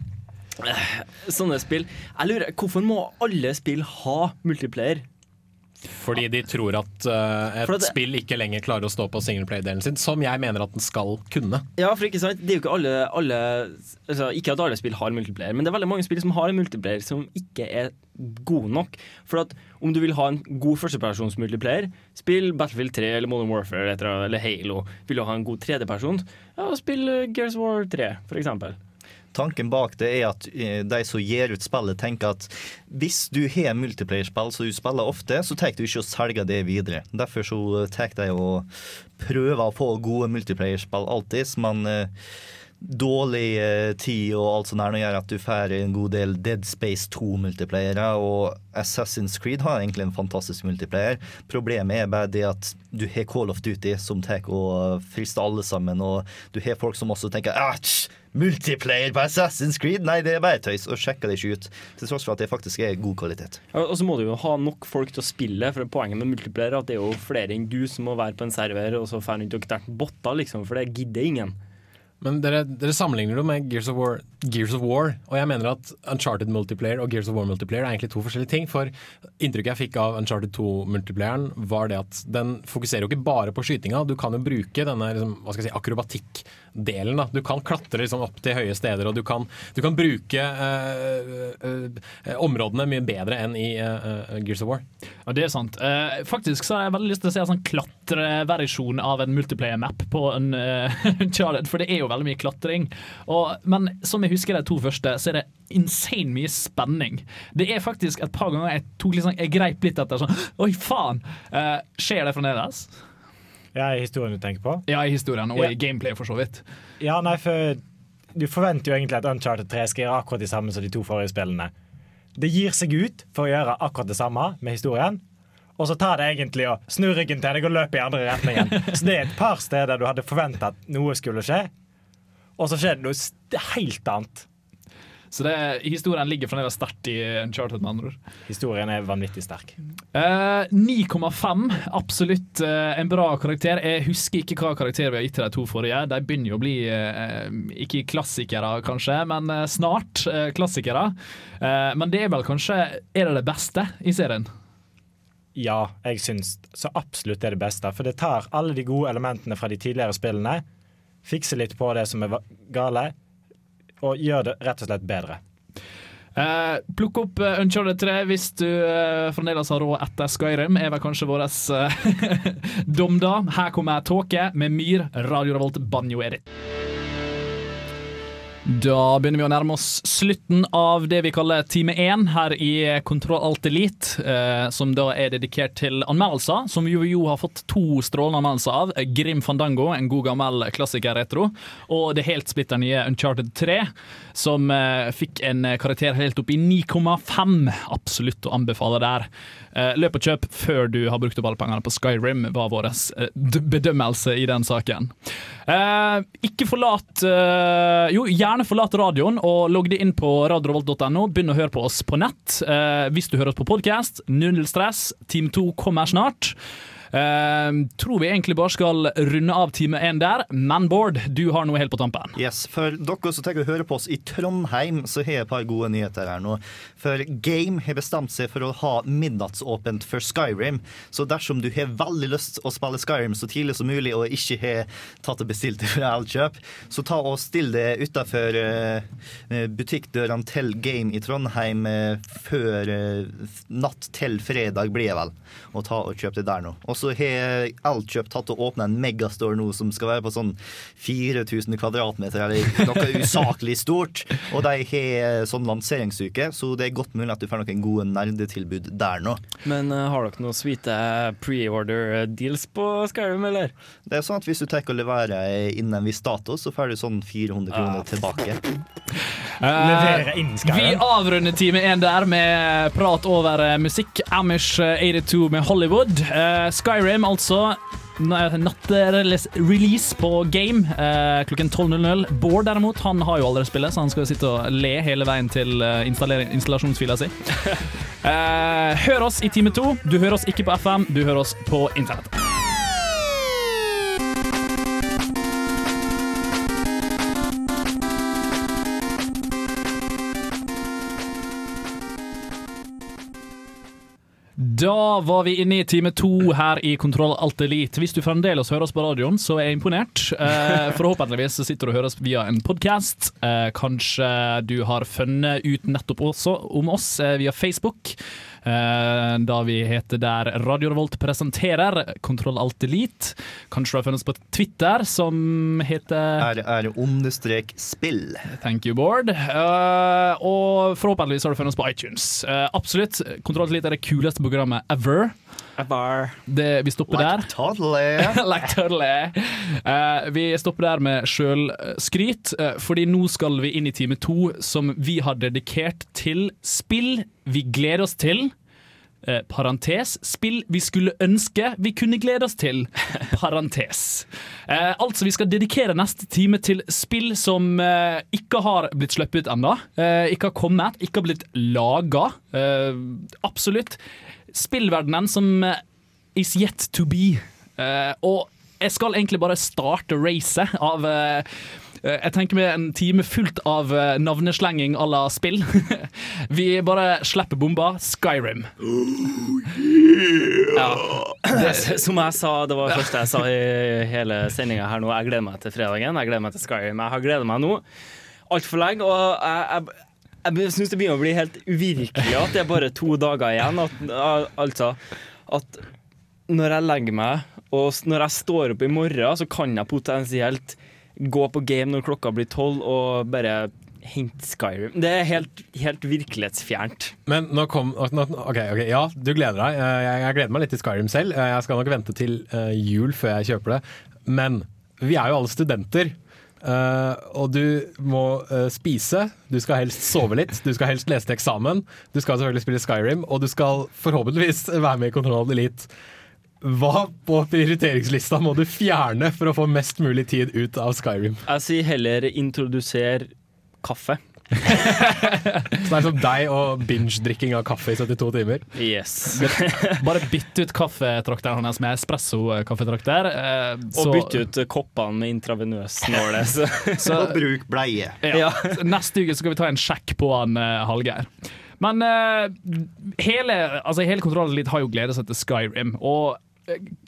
Sånne spill Jeg lurer, Hvorfor må alle spill ha multiplayer? Fordi de tror at uh, et at det- spill ikke lenger klarer å stå på singleplay-delen sin, som jeg mener at den skal kunne. Ja, for ikke sant Det er jo ikke alle, alle altså, Ikke at alle spill har multiplayer, men det er veldig mange spill som har en multiplayer som ikke er god nok. For at om du vil ha en god førstepersons multiplayer, spill Battlefield 3 eller Modern Warfare eller, Halo. Vil du ha en god tredjeperson, ja, spill eh, Gears War 3, for eksempel. Tanken bak det er at eh, de som gir ut spillet, tenker at hvis du har multiplayer-spill som du spiller ofte, så tar du ikke å selge det videre. Derfor så tar de å prøve å få gode multiplayerspill alltid, men eh, dårlig eh, tid og alt sånt her gjør at du får en god del Dead Space 2-multiplayere, og Assassin's Creed har egentlig en fantastisk multiplayer. Problemet er bare det at du har Call of Duty som tar og frister alle sammen, og du har folk som også tenker Æsj! Multiplayer på Assassin's Creed? Nei, det er bare tøys, og sjekker det ikke ut. Til tross for at det faktisk er god kvalitet. Ja, Og så må du jo ha nok folk til å spille, for poenget med multiplayer er at det er jo flere enn du som må være på en server, og så får du ikke oppdatert botter, liksom, for det gidder ingen. Men dere, dere sammenligner det med Gears of, War, Gears of War, og jeg mener at Uncharted multiplayer og Gears of War multiplayer er egentlig to forskjellige ting. For inntrykket jeg fikk av Uncharted 2-multiplayeren, var det at den fokuserer jo ikke bare på skytinga. Du kan jo bruke denne liksom, hva skal akrobatikkdelen. da. Du kan klatre liksom, opp til høye steder, og du kan, du kan bruke eh, eh, områdene mye bedre enn i eh, Gears of War. Ja, det er sant. Eh, faktisk så har jeg veldig lyst til å se en sånn klatreversjon av en multiplayer-map på en Uncharted, for det er jo veldig mye klatring. Og, men som jeg husker de to første, så er det insane mye spenning. Det er faktisk et par ganger jeg, tok liksom, jeg greip litt etter sånn Oi, faen! Eh, skjer det fremdeles? Ja, i historien du tenker på? Ja, i historien og Ja. i gameplay, for så vidt. Ja, nei, for du forventer jo egentlig at Uncharted 3 skal gjøre akkurat det samme som de to forrige spillene. Det gir seg ut for å gjøre akkurat det samme med historien. Og så tar det egentlig og snur ryggen til deg og løper i andre retningen. Så det er et par steder du hadde forventa at noe skulle skje, og så skjer det noe helt annet. Så det, historien ligger fremdeles sterkt i Uncharted, med andre ord. Historien er vanvittig sterk. Uh, 9,5. Absolutt uh, en bra karakter. Jeg husker ikke hva karakter vi har gitt til de to forrige. De begynner jo å bli uh, ikke klassikere, kanskje, men eh, snart eh, klassikere. Eh, men det er vel kanskje Er det det beste i serien? Ja, jeg syns så absolutt det er det beste. For det tar alle de gode elementene fra de tidligere spillene, fikser litt på det som er gale, og gjør det rett og slett bedre. Uh, plukk opp uh, Uncharted 3 hvis du uh, fremdeles har råd etter Skyrim, er vel kanskje vår dom da. Her kommer Tåke med Myr, Radio Revolt, Banjo Edit. Da begynner vi å nærme oss slutten av det vi kaller time én her i Kontroll Alt Elite, eh, som da er dedikert til anmeldelser, som vi jo har fått to strålende anmeldelser av. Grim Fandango, en god gammel klassiker-retro, og det helt splitter nye Uncharted 3, som eh, fikk en karakter helt opp i 9,5. Absolutt å anbefale der. Eh, løp og kjøp før du har brukt opp alle pengene på Skyrim, var vår bedømmelse i den saken. Ikke forlat Jo, gjerne forlat radioen og logg deg inn på radiorevolt.no. Begynn å høre på oss på nett. Eh, hvis du hører oss på podkast, null stress. Team 2 kommer snart. Eh, tror vi egentlig bare skal runde av time én der, men Bård, du har noe helt på tampen. Yes, For dere som tenker å høre på oss i Trondheim, så har jeg et par gode nyheter her nå. For Game har bestemt seg for å ha midnattsåpent for Skyrim. Så dersom du har veldig lyst å spille Skyrim så tidlig som mulig og ikke har tatt og bestilt det fra Elkjøp, så ta og still det utafor butikkdørene til Game i Trondheim eh, før eh, natt til fredag, blir det vel. Og ta og kjøp det der nå. Og så har Elkjøp tatt og åpna en megastore nå som skal være på sånn 4000 kvadratmeter, eller noe usaklig stort. Og de har sånn lanseringsuke, så det er godt mulig at du får noen gode nerdetilbud der nå. Men uh, har dere noen sweete pre-order deals på Skyrim, eller? Det er sånn at hvis du tar og leverer innen en viss dato, så får du sånn 400 kroner tilbake. Levere inn Eh, Vi avrunder time én der med prat over eh, musikk. Amish eh, 82 med Hollywood. Eh, Skyrim, altså. Nattrelease på Game eh, klokken 12.00. Bård derimot, han har jo allerede spillet, så han skal sitte og le hele veien til eh, installasjonsfila si. eh, hør oss i time to. Du hører oss ikke på FM, du hører oss på internett. Da var vi inne i time to her i Kontroll Alt Elite. Hvis du fremdeles hører oss på radioen, så er jeg imponert. Eh, forhåpentligvis sitter du og hører oss via en podkast. Eh, kanskje du har funnet ut nettopp også om oss eh, via Facebook. Eh, da vi heter der Radio Revolt presenterer Kontroll Alt Elite. Kanskje du har funnet oss på Twitter, som heter RR understrek spill. Thank you, Bård. Eh, og forhåpentligvis har du funnet oss på iTunes. Eh, absolutt. Kontroll Alt Elite er det kuleste programmet ever. Det, vi stopper Like der. Totally. like totally. uh, vi stopper der med sjølskryt, uh, fordi nå skal vi inn i time to, som vi har dedikert til spill vi gleder oss til. Eh, parentes. Spill vi skulle ønske vi kunne glede oss til. Parentes. Eh, altså, vi skal dedikere neste time til spill som eh, ikke har blitt sluppet ennå. Eh, ikke har kommet, ikke har blitt laga. Eh, absolutt. Spillverdenen som eh, is yet to be. Eh, og jeg skal egentlig bare starte racet av Jeg tenker med en time fullt av eh, navneslenging à la spill. Vi bare slipper bomba. Skyrim. Ja. Det, som jeg sa, det var det første jeg sa i hele sendinga her nå. Jeg gleder meg til fredagen. Jeg gleder meg til Skyrim. Jeg har gleda meg nå altfor lenge, og jeg, jeg, jeg syns det begynner å bli helt uvirkelig at det er bare to dager igjen. At, altså at når jeg legger meg, og når jeg står opp i morgen, så kan jeg potensielt gå på game når klokka blir tolv, og bare hente Skyrim. Det er helt, helt virkelighetsfjernt. Men nå kom ok, ok, Ja, du gleder deg. Eh, Jeg, jeg gleder meg litt til Skyrim selv. Eh, Jeg skal nok vente til eh, jul før jeg kjøper det. Men vi er jo alle studenter. Uh, og du må uh, spise, du skal helst sove litt, du skal helst lese til eksamen. Du skal selvfølgelig spille Skyrim, og du skal forhåpentligvis være med i Kontroll Elite. Hva på prioriteringslista må du fjerne for å få mest mulig tid ut av Skyrim? Jeg sier heller introduser kaffe. Så det er som deg og binge-drikking av kaffe i 72 timer? Yes. Bare bytte ut kaffetrakteren hans med espresso-kaffetrakter. eh, Og bytt ut koppene med intravenøs nåle. så- Så- Og bruk bleie. Ja. Neste uke skal vi ta en sjekk på han uh, Hallgeir. Men uh, hele, altså, hele kontrollen litt har jo gledet seg til Skyrim. Og eh,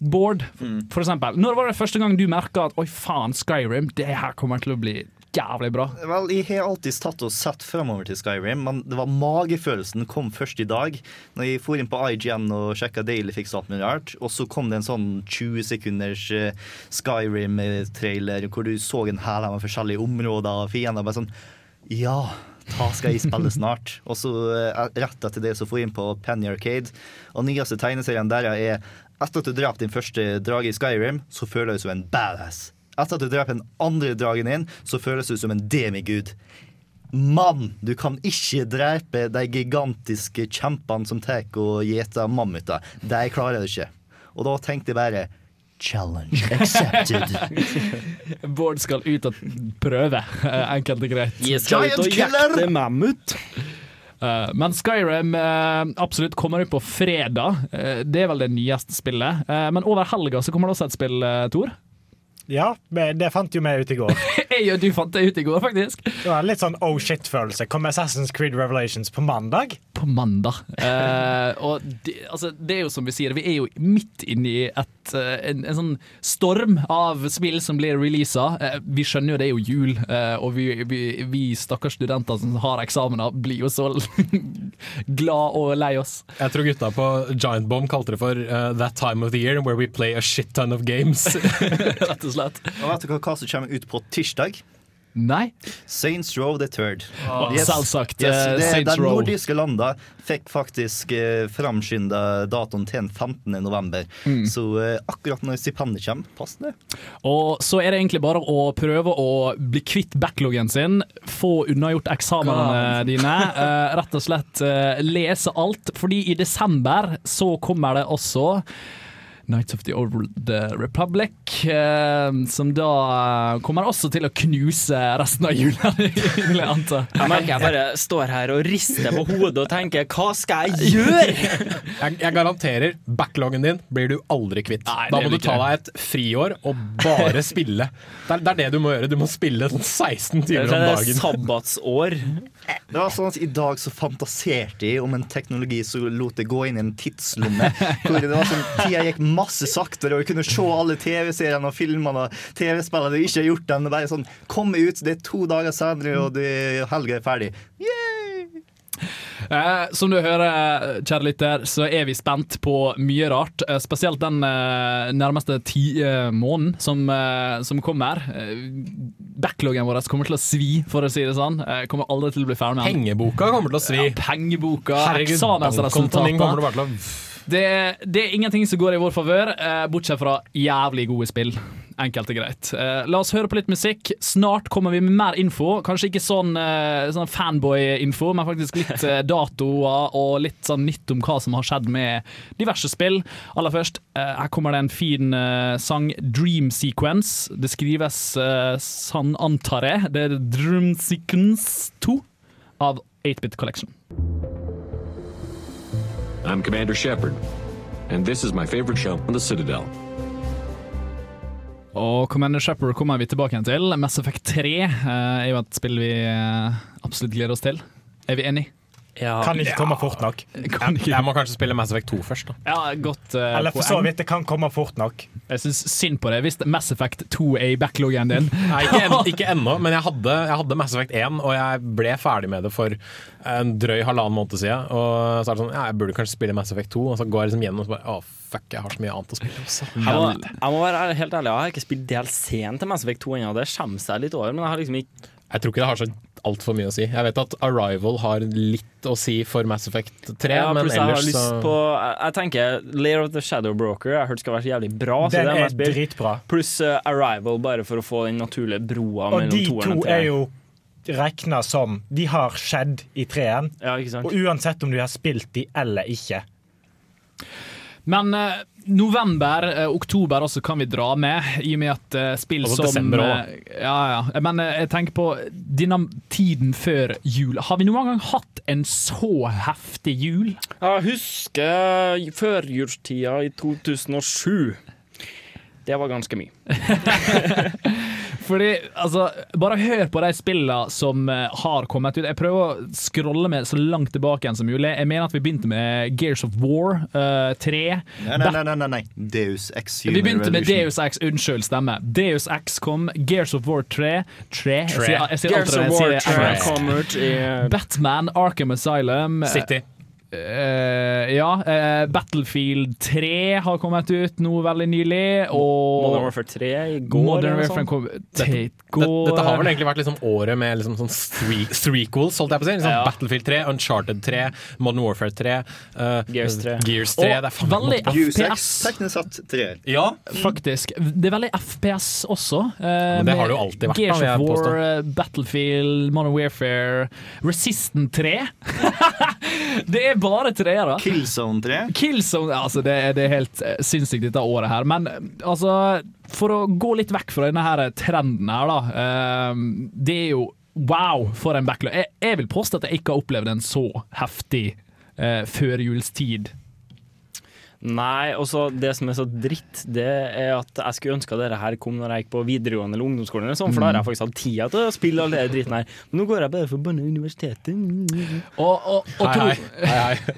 Bård, for eksempel. Når var det første gang du merka at oi faen, Skyrim, det her kommer til å bli jævlig bra? Vel, Jeg har alltid tatt og sett fremover til Skyrim, men det var magefølelsen kom først i dag. Når jeg for inn på IGN og sjekka Daily Fix alt mulig rart, og så kom det en sånn 20 sekunders eh, Skyrim-trailer hvor du så en hæl av forskjellige områder og fiender. Bare sånn Ja, da skal jeg spille snart. og så eh, rett etter det så får jeg inn på Penny Arcade, og nyeste tegneserien der er etter at du drap din første drage i Skyrim, så føler du som en badass. Etter at du dreper den andre dragen din, så føles du som en demigud. Mann, du kan ikke drepe de gigantiske kjempene som tar og gjeter mammuter. De klarer du ikke. Og da tenkte jeg bare Challenge accepted. Bård skal ut og prøve, eh, enkelt og greit. Jeg skal ut og jakte mammut. Eh, men Skyrim eh, absolutt kommer ut på fredag. Eh, det er vel det nyeste spillet. Men over helga så kommer det også et spill, uh, Tor. Ja, det fant jo vi ut i går. Jeg og du fant det ut i går, faktisk. Det var litt sånn oh shit-følelse. Kom Assassin's Creed Revelations på mandag? På mandag. Eh, og det, altså, det er jo som vi sier, vi er jo midt inne i et, eh, en, en sånn storm av spill som blir releasa. Eh, vi skjønner jo det er jo jul, eh, og vi, vi, vi stakkars studenter som har eksamener, blir jo så glad og lei oss. Jeg tror gutta på Giant Bomb kalte det for uh, That time of the year where we play a shit ton of games. Rett og slett. Og vet dere hva som kommer ut på tirsdag? Nei. Saints Row the Third. Ah, selvsagt, Yes, eh, det, Saints de Row. nordiske landene fikk faktisk eh, framskynda datoen til den 15. november. Mm. Så eh, akkurat når stipendet kommer, pass det. Og så er det egentlig bare å prøve å bli kvitt backloggen sin, få unnagjort eksamenene God. dine. eh, rett og slett eh, lese alt, fordi i desember så kommer det også Nights of the Old Republic, eh, som da eh, kommer også til å knuse resten av jula, vil jeg anta. Jeg merker jeg bare står her og rister på hodet og tenker hva skal jeg gjøre? Jeg, jeg garanterer, backloggen din blir du aldri kvitt. Nei, da må du ta deg et friår og bare spille. Det er, det er det du må gjøre. Du må spille sånn 16 timer om dagen. Det er sabbatsår. Det var sånn at I dag så fantaserte jeg om en teknologi som lot det gå inn i en tidslomme. Hvor det var sånn, Tida gikk masse saktere, og jeg kunne se alle TV-seriene og filmene og TV-spillene du ikke har gjort den. Bare sånn, Komme ut, det er to dager senere, og det, helga er ferdig. Eh, som du hører, kjære lytter, så er vi spent på mye rart. Eh, spesielt den eh, nærmeste ti eh, måneden som, eh, som kommer. Eh, backloggen vår kommer til å svi, for å si det sånn. Kommer aldri til å bli ferdig med den. Pengeboka kommer til å svi. Ja, pengeboka, eksamensresultater. Det, det er ingenting som går i vår favør, bortsett fra jævlig gode spill. Enkelt og greit. Uh, la oss høre på litt musikk. Snart kommer vi med mer info. Kanskje ikke sånn, uh, sånn fanboy-info, men faktisk litt uh, datoer og litt sånn nytt om hva som har skjedd med diverse spill. Aller først, eh, her kommer det en fin sang, 'Dream Sequence'. Det skrives sånn, antar jeg. Det er 'Dream Sequence 2' av 8-Bit Collection. I'm Commander Shepard, and this is my favorite show on the Citadel. Og Commander Shepherd kommer vi tilbake igjen til. Mass Effect 3 eh, er jo et spill vi eh, absolutt gleder oss til. Er vi enig? Kan ikke komme fort nok. Kan ikke. Jeg må kanskje spille Mass Effect 2 først, da. Ja, godt uh, Eller for så vidt, det kan komme fort nok. Jeg syns synd på det hvis Mass Effect 2 er i backloggen din. Nei, ikke, ikke ennå, men jeg hadde, jeg hadde Mass Effect 1, og jeg ble ferdig med det for en drøy halvannen måned siden. Og så er det sånn, ja, jeg burde kanskje spille Mass Effect 2, og så går jeg liksom gjennom og så bare Å, fuck, jeg har så mye annet å spille også. Jeg må, jeg må være helt ærlig, jeg har ikke spilt DLC-en til Mass Effect 2 ennå. Det skjemmer seg litt over, men jeg har liksom ikke Jeg tror ikke det har så altfor mye å si. Jeg vet at Arrival har litt å si for Mass Effect 3, ja, men ellers så på Jeg, tenker Layer of the Shadow Broker Jeg har hørt skal være så jævlig bra. så Den det må er dritbra. Pluss uh, Arrival, bare for å få den naturlige broa Og mellom toeren og treeren. og de to er jo regna som De har skjedd i treeren, Ja. Og uansett om du har spilt de eller ikke. Men eh, november, eh, oktober også kan vi dra med, i og med at eh, spill Også som desember også. eh, ja, ja. Men eh, jeg tenker på denne tiden før jul. Har vi noen gang hatt en så heftig jul? Jeg husker førjulstida i 2007. Det var ganske mye. Fordi, altså, Bare hør på de spillene som eh, har kommet ut. Jeg prøver å scrolle med så langt tilbake igjen som mulig. Jeg mener at vi begynte med Gears of War uh, 3. Nei, nei, nei, nei, nei, nei. Deus X. Human Vi begynte med Deus X, unnskyld, stemme. Deus X kom, Gears of War 3 Tre. Jeg sier, jeg sier Gears of War 3 X. kom ut i Batman, Arkham Asylum City. Eh, ja. Uh, Battlefield 3 har kommet ut nå veldig nylig. Og Modern Warfare 3 i går. Modern Warfare kom Dette, dette har vel egentlig vært liksom året med liksom sånn three- threequels, holdt jeg på å si. Liksom Ja. Battlefield 3, Uncharted 3, Modern Warfare 3, uh, Gears 3. Gears 3 Og det er veldig FPS. teknisk sett tre. Ja, Faktisk. Det er veldig FPS også. eh, det har det jo alltid vært, Gears of War, eh, Battlefield, Modern Warfare, Resistant 3. det er bare treere. Killzone 3. Killzone altså det, det er helt eh, sinnssykt dette året her. Men eh, altså, for å gå litt vekk fra denne her trenden her, da. Uh, det er jo wow for en backlog. Jeg, jeg vil påstå at jeg ikke har opplevd en så heftig uh, førjulstid. Nei, og så det som er så dritt, det er at jeg skulle ønske at dette her kom når jeg gikk på videregående eller ungdomsskolen, eller sånn, for da har jeg faktisk hatt tida til å spille all den dritten her. Men nå går jeg bare for banne universitetet. Og, og, og Hei, hei. hei, hei.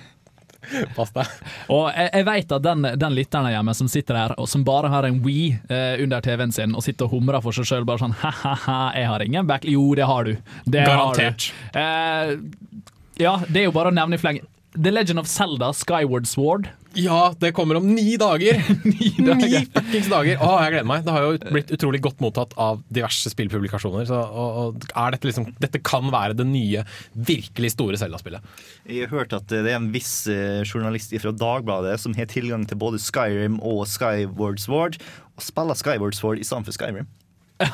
Pass deg. Og jeg, jeg vet at den, den lytteren hjemme som sitter der og som bare har en Wii eh, under TV-en sin og sitter og humrer for seg sjøl, bare sånn ha-ha-ha, jeg har ingen back... Jo, det har du. Det Garantert. Har du. Eh, ja, det er jo bare å nevne i fleng. The Legend of Zelda, Skyward Sword. Ja, det kommer om ni dager! Ni Ni dager. fuckings dager! Å, jeg gleder meg. Det har jo blitt utrolig godt mottatt av diverse spillpublikasjoner. Så, og, og er dette, liksom, dette kan være det nye, virkelig store Zelda-spillet. Jeg har hørt at det er en viss eh, journalist fra Dagbladet som har tilgang til både Skyrim og Skyward Sword, og spiller Skyward Sword i stedet for Skyrim.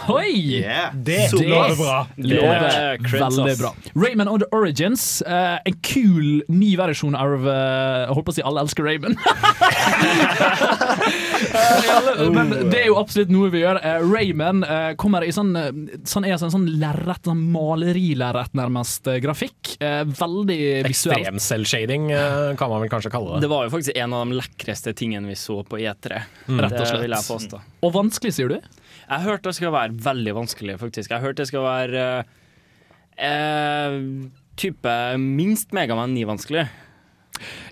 Oi! Yeah. Det Så lover bra. Lover er veldig bra. Rayman on the Origins. eh, en kul ny versjon av eh, Jeg holdt på å si alle elsker Rayman. Eh, Men det er jo absolutt noe vi gjør. Eh, Rayman eh, kommer i sånn, eh, sånn, er sånn, sånn lerret, sånn malerilerret nærmest eh, grafikk. Eh, veldig visuelt. Ekstrem-cell-shading eh, kan man vel kanskje kalle det. Det var jo faktisk en av de lekreste tingene vi så på E3. Rett og Det vil jeg slett. påstå. Og vanskelig, sier du? Jeg har hørt det skal være veldig vanskelig, faktisk. Jeg har hørt det skal være eh, eh, type minst Megaman 9 vanskelig.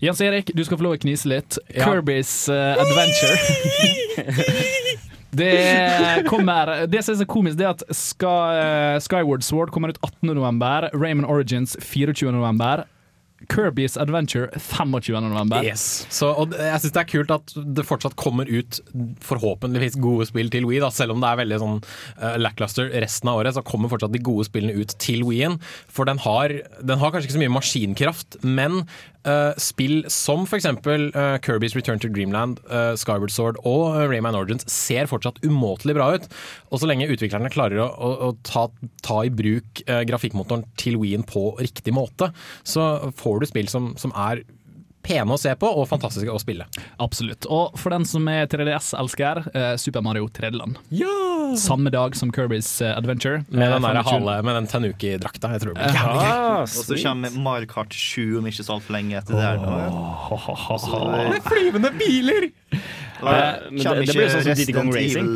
Jens Erik, du skal få lov å knise litt. Ja. Kirby's uh, Adventure. Det kommer Det som er så komisk, det er at Sky, eh, Skyward Sword kommer ut 18.11. Rayman Origins 24.11. Kirby's Adventure 25.11. Yes. Så, og jeg syns det er kult at det fortsatt kommer ut forhåpentligvis gode spill til Wii. Da. Selv om det er veldig sånn uh, lackluster resten av året, så kommer fortsatt de gode spillene ut til Wii-en. For den har, den har kanskje ikke så mye maskinkraft, men uh, spill som f.eks. Uh, Kirby's Return to Dreamland, uh, Skyward Sword og Rayman Origins ser fortsatt umåtelig bra ut. Og så lenge utviklerne klarer å, å, å ta, ta i bruk uh, grafikkmotoren til Wii-en på riktig måte, så får du spill som, som er pene å se på og fantastiske å spille. Absolutt. Og for den som er 3DS-elsker, eh, Super Mario 3D-land. Samme dag som Kirby's eh, Adventure. Med Eh, den, der 25. hale, med den Tanuki-drakta. Jeg tror det blir Ja. gøy. Ah, Og så kommer Mario Kart 7 om ikke så altfor lenge etter det. her nå. Flyvende biler! Og Eh, men det- det blir sånn som Didi Kong Racing.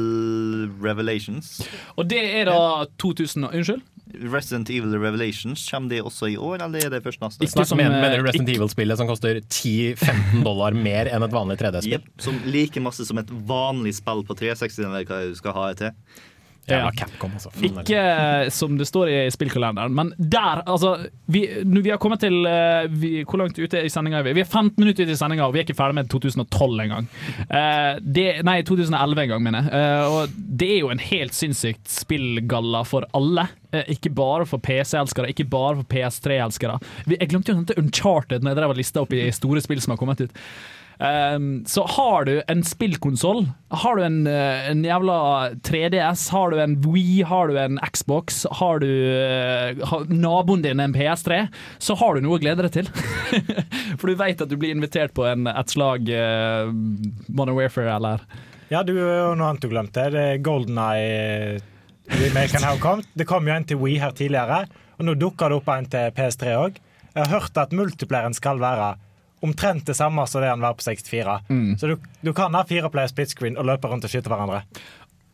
Revelations. Og det er da 2000 Unnskyld? Resident Evil Revelations, kommer det også i år, eller er det først neste? Snart mener, mener du Resident Evil-spillet som koster 10-15 dollar mer enn et vanlig 3D-spill? Yep, som like masse som et vanlig spill på 360, eller hva du skal ha det til. Ja, Capcom, altså. Ikke eh, som det står i spillkalenderen, men der, altså Vi, vi har kommet til eh, vi, Hvor langt ute i sendinga er vi? Vi er 15 minutter ute i sendinga, og vi er ikke ferdig med 2012 engang. Uh, nei, 2011 en gang, mener jeg. Uh, og det er jo en helt sinnssykt spillgalla for alle. Ikke bare for PC-elskere, ikke bare for PS3-elskere. Jeg glemte jo å nevne Uncharted når jeg drev og lista opp i store spill som har kommet ut. Um, så har du en spillkonsoll, har du en, eh, en jævla 3DS, har du en Wii, har du en Xbox, har du eh, har naboen din en PS3, så har du noe å glede deg til. For du vet at du blir invitert på en, et slag uh, Modern Warfare eller Ja, du, og noe annet du glemte. Det er Golden Eye. Det kom jo en til Wii her tidligere, og nå dukker det opp en til PS3 òg. Jeg har hørt at multipleren skal være omtrent det samme som det han var på 64. Så du, du kan ha fire player split screen og løpe rundt og skyte hverandre.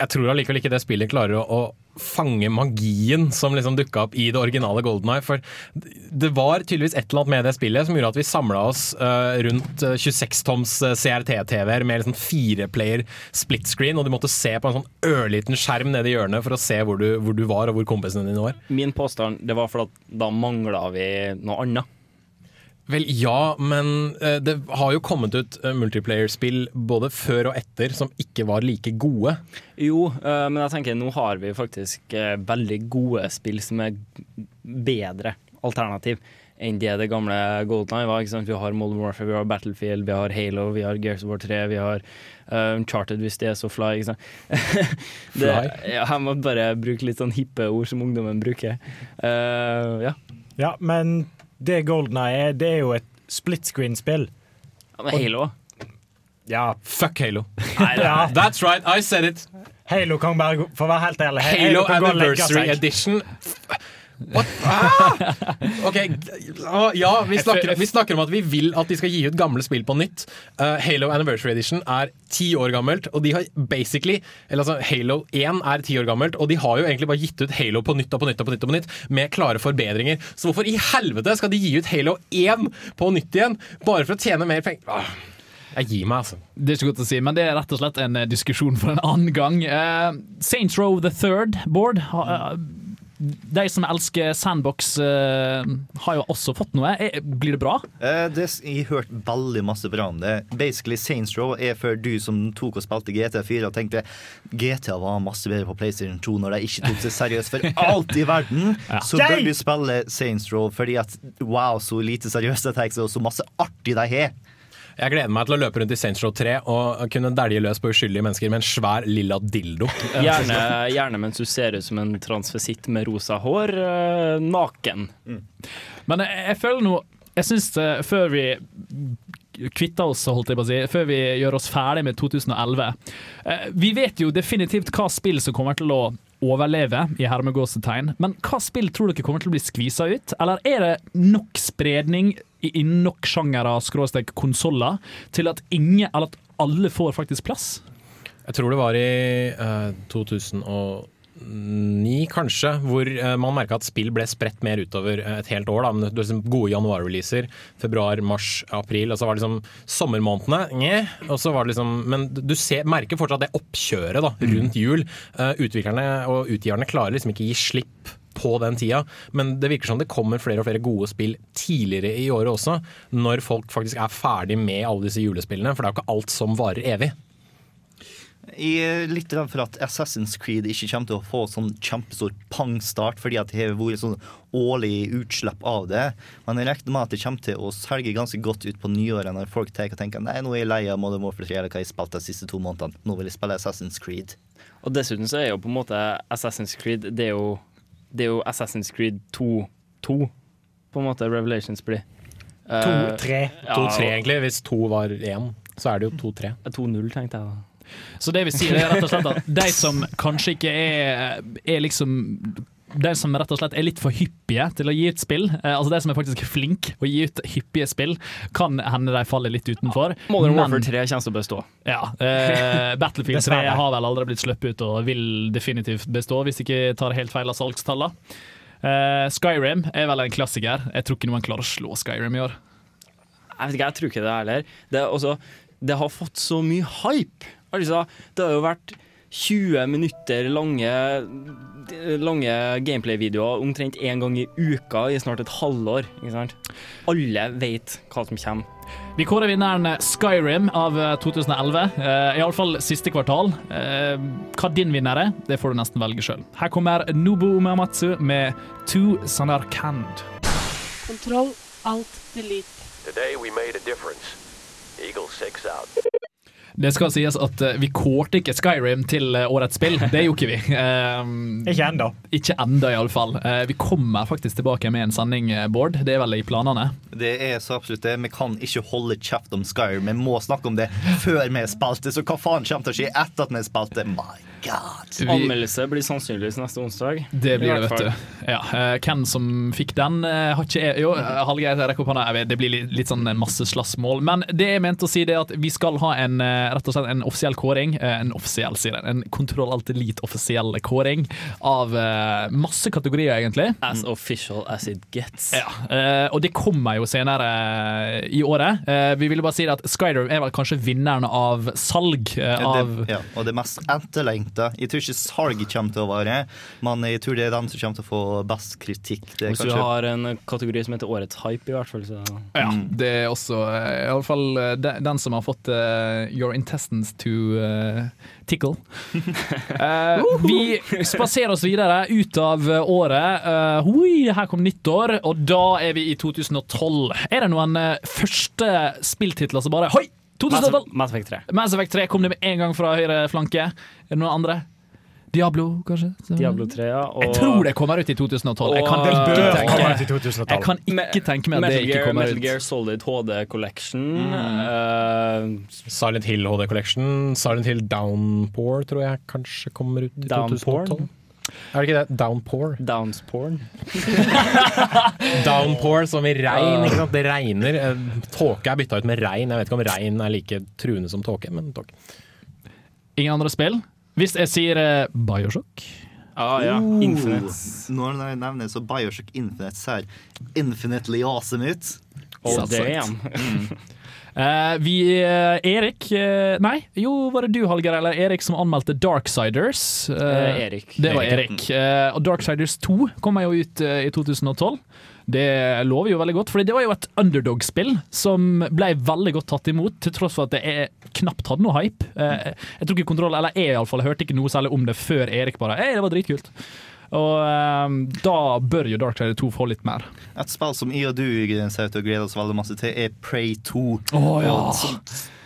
Jeg tror allikevel ikke det spillet klarer å, å fange magien som liksom dukka opp i det originale Golden Eye. For det var tydeligvis et eller annet med det spillet som gjorde at vi samla oss uh, rundt eh, 26-toms CRT-TV-er med liksom fireplayer split screen, og du måtte se på en sånn ørliten skjerm nede i hjørnet for å se hvor du, hvor du var og hvor kompisene dine var. Min påstand det var for at da mangla vi noe annet. Vel, ja, men eh, det har jo kommet ut eh, multiplayer-spill både før og etter som ikke var like gode. Jo, eh, men jeg tenker nå har vi faktisk veldig gode spill som er bedre alternativ enn det det gamle Golden Eye var. Ikke sant? Vi har Modern Warfare, vi har Battlefield, vi har Halo, vi har Gears of War 3, vi har Uncharted hvis det er så fly. Ikke sant? det, Fly? ja, jeg må bare bruke litt sånn hippe ord som ungdommen bruker. Uh, ja. Ja, men det Golden Eye er, det er jo et split screen-spill. ja, men Halo Ja. Fuck Halo. ja. That's right, I said it! Halo kan bare, for å være helt ærlig Halo legge Anniversary. Edition. Ah! OK, ah, ja, vi snakker, vi snakker om at vi vil at de skal gi ut gamle spill på nytt. Uh, Halo Anniversary Edition er ti år gammelt, og de har basically Eller altså, Halo 1 er ti år gammelt, og de har jo egentlig bare gitt ut Halo på nytt og på nytt og på nytt, og på nytt med klare forbedringer. Så hvorfor i helvete skal de gi ut Halo 1 på nytt igjen, bare for å tjene mer penger? Ah, jeg gir meg, altså. Det er ikke godt å si, men det er rett og slett en eh, diskusjon for en annen gang. Uh, Saints Row the Third Board eh, De som elsker Sandbox, uh, har jo også fått noe. Er, Blir det bra? Uh, det, jeg har hørt veldig masse bra om det. Basically Saints Row er for du som tok og spilte GTA4 og tenkte GTA var masse bedre på PlayStation 2 når de ikke tok seg seriøst for alt i verden. Ja. Så bør du spille Saints Row fordi at wow, så lite seriøst det tar seg, og så masse artig de har. Jeg gleder meg til å løpe rundt i Saints Row 3 og kunne dælje løs på uskyldige mennesker med en svær lilla dildo. Gjerne, gjerne mens du ser ut som en transvisitt med rosa hår, Naken. naken. Men jeg, jeg føler nå Jeg syns eh, før vi kvitter oss, holdt jeg på å si, før vi gjør oss ferdig med 2011 eh, Vi vet jo definitivt hva spill som kommer til å overleve, i hermegåsetegn. Men hva spill tror dere kommer til å bli skvisa ut? Eller er det nok spredning i i nok sjangere, skråstrek konsoller, til at ingen, eller at alle får faktisk plass? Jeg tror det var i eh, 2009, kanskje, hvor eh, man merka at spill ble spredt mer utover eh, et helt år. Da. Men det var liksom gode januar-releaser. Februar, mars, april. Og så var det liksom sommermånedene. Nye, og så var det liksom, men du ser, merker fortsatt det oppkjøret da, rundt jul. Eh, utviklerne og utgiverne klarer liksom ikke gi slipp på den tida, men det virker som det kommer flere og flere gode spill tidligere i året også, når folk faktisk er ferdig med alle disse julespillene, for det er jo ikke alt som varer evig. Jeg er litt redd for at Assassin's Creed ikke kommer til å få sånn kjempestor pangstart, fordi at det har vært sånn årlig utslipp av det. Men jeg regner med at det kommer til å selge ganske godt ut på nyåret når folk tar og tenker nei, nå er jeg lei av Modern Warfare 3 eller hva jeg spilte de siste to månedene. Nå vil jeg spille Assassin's Creed. Og dessuten så er jo på en måte Assassin's Creed Det er jo, det er jo Assassin's Creed 2, 2 på en måte Revelations blir. Eh, To, tre. ja, 2-3 egentlig, hvis to var én, så er det jo 2-3. 2-0, tenkte jeg da. Så det vi sier er rett og slett at de som kanskje ikke er, er liksom de som rett og slett er litt for hyppige til å gi ut spill, eh, altså de som er faktisk flink å gi ut hyppige spill, kan hende de faller litt utenfor. Modern Men- Warfare 3 kommer til å bestå. Ja. Eh, Battlefield 3 har vel aldri blitt sluppet ut og vil definitivt bestå, hvis ikke tar helt feil av salgstallene. Eh, Skyrim er vel en klassiker. Jeg tror ikke noen klarer å slå Skyrim i år. Jeg vet ikke, jeg tror ikke det heller. Det, også, det har fått så mye hype. Altså, det har jo vært 20 minutter lange, lange gameplay-videoer omtrent én gang i uka i snart et halvår. Ikke sant? Alle vet hva som kommer. Vi kårer vinneren Skyrim av eh, 2011. Uh, Iallfall siste kvartal. Eh, hva din vinner er, det får du nesten velge sjøl. Her kommer Nobu Umeamatsu med Two Sanarkand. Kontroll, alt, delete. Today we made a difference. Eagle 6 out. Det skal sies at eh, vi kårte ikke Skyrim til eh, årets spill. Det gjorde ikke vi. Um, ikke enda. Ikke enda, iallfall. Uh, vi kommer faktisk tilbake med en sending, eh, Bård. Det er vel i planene? Det er så absolutt det. Vi kan ikke holde kjeft om Skyrim. Vi må snakke om det før vi spilte, så hva faen kommer til å skje etter at vi spilte? My god. Anmeldelse blir sannsynligvis neste onsdag. Det blir det, vet du. Ja, eh, hvem som fikk den, eh, har ikke jeg Jo, eh, Hallgeir rekker opp hånda. Det blir litt, litt sånn en masse slagsmål. Men det jeg mente å si, det er at vi skal ha en rett og slett en offisiell kåring. En offisiell, sier jeg. En Kontroll Alt Elite offisiell kåring av masse kategorier, egentlig. As official as it gets. Ja, eh, og det kommer jo senere i året. Eh, vi ville bare si at Skyrim er vel kanskje vinneren av salg. av Det, ja, og det mest etterlengta. Jeg tror ikke salget kommer til å være, men jeg tror det er den som kommer til å få best kritikk. Det Hvis du har en kategori som heter Årets hype, i hvert fall. Så. Ja, det er også eh, i hvert fall eh, den, som har fått uh, Your intestines to uh, tickle. uh, vi spaserer oss videre ut av året. Uh, hui, her kom nyttår, og da er vi i 2012. Er det noen første spilltitler som bare Hoi! 2012! Mass Effect 3. Mass Effect 3 kom det med en gang fra høyre flanke. Er det noen andre? Diablo, kanskje? Diablo 3, ja. Og, Jeg tror det kommer ut i 2012. Jeg kan ikke tenke, ut i 2012. jeg kan ikke tenke meg at det ikke kommer ut. Metal. Gear Solid HD Collection. Mm. Uh, Silent Hill HD Collection. Silent Hill Downpour tror jeg kanskje kommer ut i Downpour? 2012. Er det ikke det? Downpour? Downsporn. Downpour som i regn. Ikke sant? Det regner. Eh, Tåke er bytta ut med regn. Jeg vet ikke om regn er like truende som tåke, men tåke. Ingen andre spill? Hvis jeg sier eh, Bioshock Ah, ja. Oh. Infinite. Når jeg nevner så Bioshock Infinite ser infinitely awesome ut. Oh, damn. Eh, vi eh, Erik eh, Nei, jo, var det du, Hallgeir, eller Erik som anmeldte Darksiders? Erik. Det var Erik, og Darksiders 2 kommer jo ut i 2012. Det lover jo veldig godt, for det var jo et underdog-spill som ble veldig godt tatt imot, til tross for at det knapt hadde noe hype. Jeg tror ikke kontroll, eller jeg iallfall, hørte ikke noe særlig om det før Erik bare Hei, det var dritkult. Og um, da bør jo Dark Darksider 2 få litt mer. Et spill som jeg og du ser ut til å glede oss veldig masse til, er Prey 2. Oh, ja.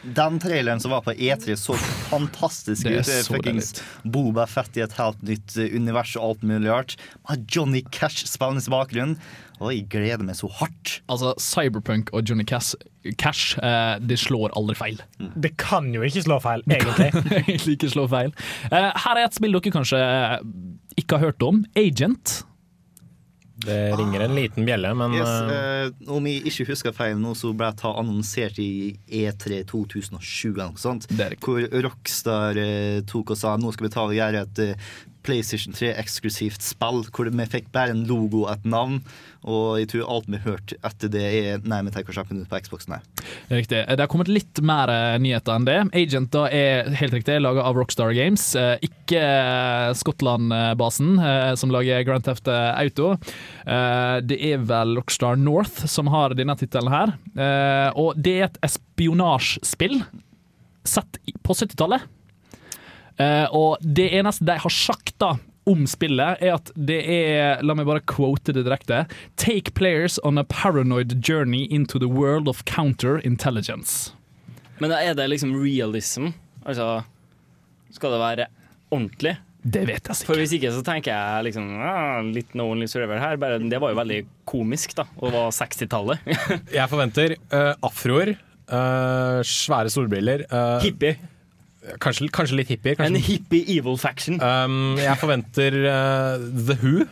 Den traileren som var på E3 så fantastisk ut. Fuckings Boba Fett i et helt nytt eh, univers og alt mulig rart. Johnny Cash spillende i bakgrunnen. Og jeg gleder meg så hardt. Altså, Cyberpunk og Johnny Cash, Cash eh, det slår aldri feil. Det kan jo ikke slå feil, egentlig. Egentlig ikke slå feil. Eh, her er et spill dere kanskje eh, ikke har hørt om. Agent. Det ringer en liten bjelle, men Yes, eh, eh, om jeg ikke husker feil nå, så ble det annonsert i E3 2007 eller noe sånt. Hvor Rockstar eh, tok og sa nå skal vi ta og gjøre et eh, PlayStation 3-eksklusivt spill. Hvor vi fikk bare en logo og et navn. Og jeg tror alt vi har hørt etter det, er Nei, vi tenker ikke ut på Xboxen her. Riktig. Det har kommet litt mer eh, nyheter enn det. Agent da er helt riktig laga av Rockstar Games, eh, ikke eh, Skottland-basen eh, som lager Grand Theft Auto. Eh, Det er vel Rockstar North som har denne tittelen her. Eh, Og det er et espionasjespill sett på 70-tallet. Eh, og det eneste de har sagt da om spillet, er at det er La meg bare quote det direkte. Take players on a paranoid journey into the world of counterintelligence. Men da er det liksom realism? Altså Skal det være ordentlig? Det vet jeg For hvis ikke så tenker jeg liksom ah, litt No Only Survivor her. Bare, det var jo veldig komisk, da. Og var 60-tallet. jeg forventer uh, afroer, uh, svære solbriller uh, Hippie. Kanskje, kanskje, litt hippier Kanskje. En hippie evil faction. Um, jeg forventer uh, The Who,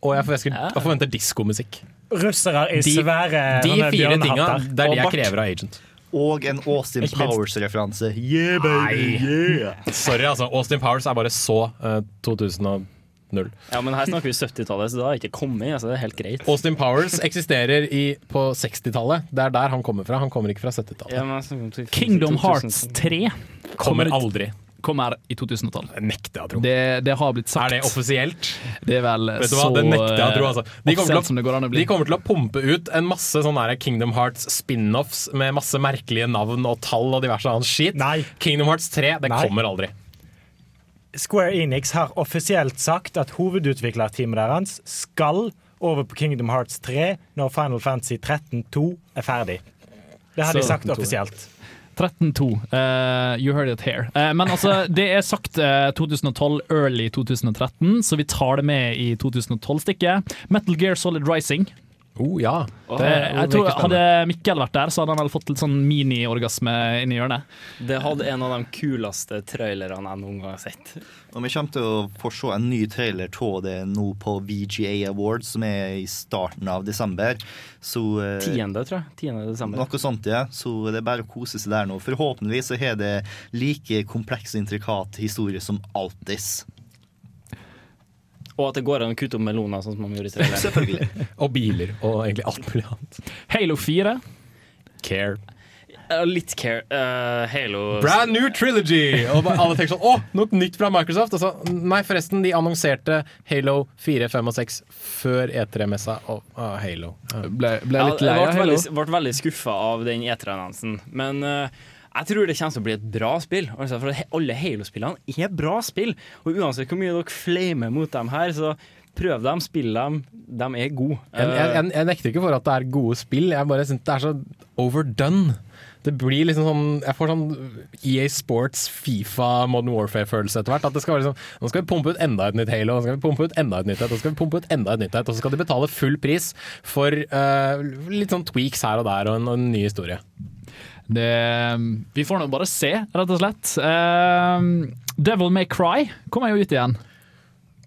og jeg forventer, ja. jeg forventer diskomusikk. Russere i de, svære De fire tinga, det er det jeg krever av Agent. Og en Austin Powers-referanse. Yeah, baby! Yeah. Sorry, altså. Austin Powers er bare så uh, 2012. 0. Ja, men her snakker vi 70-tallet, så det har ikke kommet. Altså, det er helt greit. Austin Powers eksisterer i, på 60-tallet. Det er der han kommer fra. Han kommer ikke fra 70-tallet. Ja, Kingdom Hearts 3 kommer aldri kommer i 2012. Nekter jeg å tro. Det, det, har blitt sagt. Er det offisielt? Det er vel Vet du hva? så Det nekter jeg å tro, altså. De eh, kommer, å, det å de kommer, til å, pumpe ut en masse sånne Kingdom Hearts spin-offs med masse merkelige navn og tall og diverse annet skit. Kingdom Hearts 3, det Nei. kommer aldri. Square Enix har offisielt sagt at hovedutviklerteamet deres skal over på Kingdom Hearts 3 når Final Fantasy 13-2 er ferdig. Det har de sagt offisielt. 13-2. Uh, you heard it here. Uh, men altså, det er sagt uh, 2012, early 2013, så vi tar det med i 2012-stikket. Metal Gear Solid Rising. Oh, ja. Det, jeg tror, hadde Mikkel vært der, så hadde han vel fått litt sånn mini-orgasme inni hjørnet. Det hadde en av de kuleste trailerne jeg noen gang har sett. Og vi kommer til å få se en ny trailer av det nå på VGA Awards, som er i starten av desember. Så eh, Tiende, tror jeg. Tiende desember. Noe sånt, ja. Så det er bare å kose seg der nå. Forhåpentligvis så har det like kompleks og intrikat historie som Altis. Og at det går an å kutte opp meloner, sånn som man gjorde i Trailer. Selvfølgelig. Og biler og egentlig alt mulig annet. Halo 4. Care. Uh, litt care. Uh, Halo Brand new trilogy! Og alle tenker sånn Å, noe nytt fra Microsoft! Altså, nei, forresten, de annonserte Halo 4, 5 og 6 før E3-messa. Og uh, Halo. Ble, ble litt lei av Halo. veldig, ble veldig skuffa av den E3-annonsen. Men eh, jeg tror det kommer til å bli et bra spill. Altså, for alle Halo-spillene er bra spill. Og uansett hvor mye dere flamer mot dem her, så prøv dem, spill dem. De er gode. Jeg, jeg, jeg, nekter ikke for at det er gode spill, jeg bare syns det er så overdone. Det blir liksom sånn Jeg får sånn EA Sports, Fifa, Modern Warfare-følelse etter hvert. At det skal være liksom Nå skal vi pumpe ut enda et nytt Halo, nå skal vi pumpe ut enda et nytt et, nå skal vi pumpe ut enda et nytt et, og så skal de betale full pris for uh, litt sånn tweaks her og der og en, og en ny historie. Det, vi får nå bare se, rett og slett. Uh, Devil May Cry kommer jo ut igjen.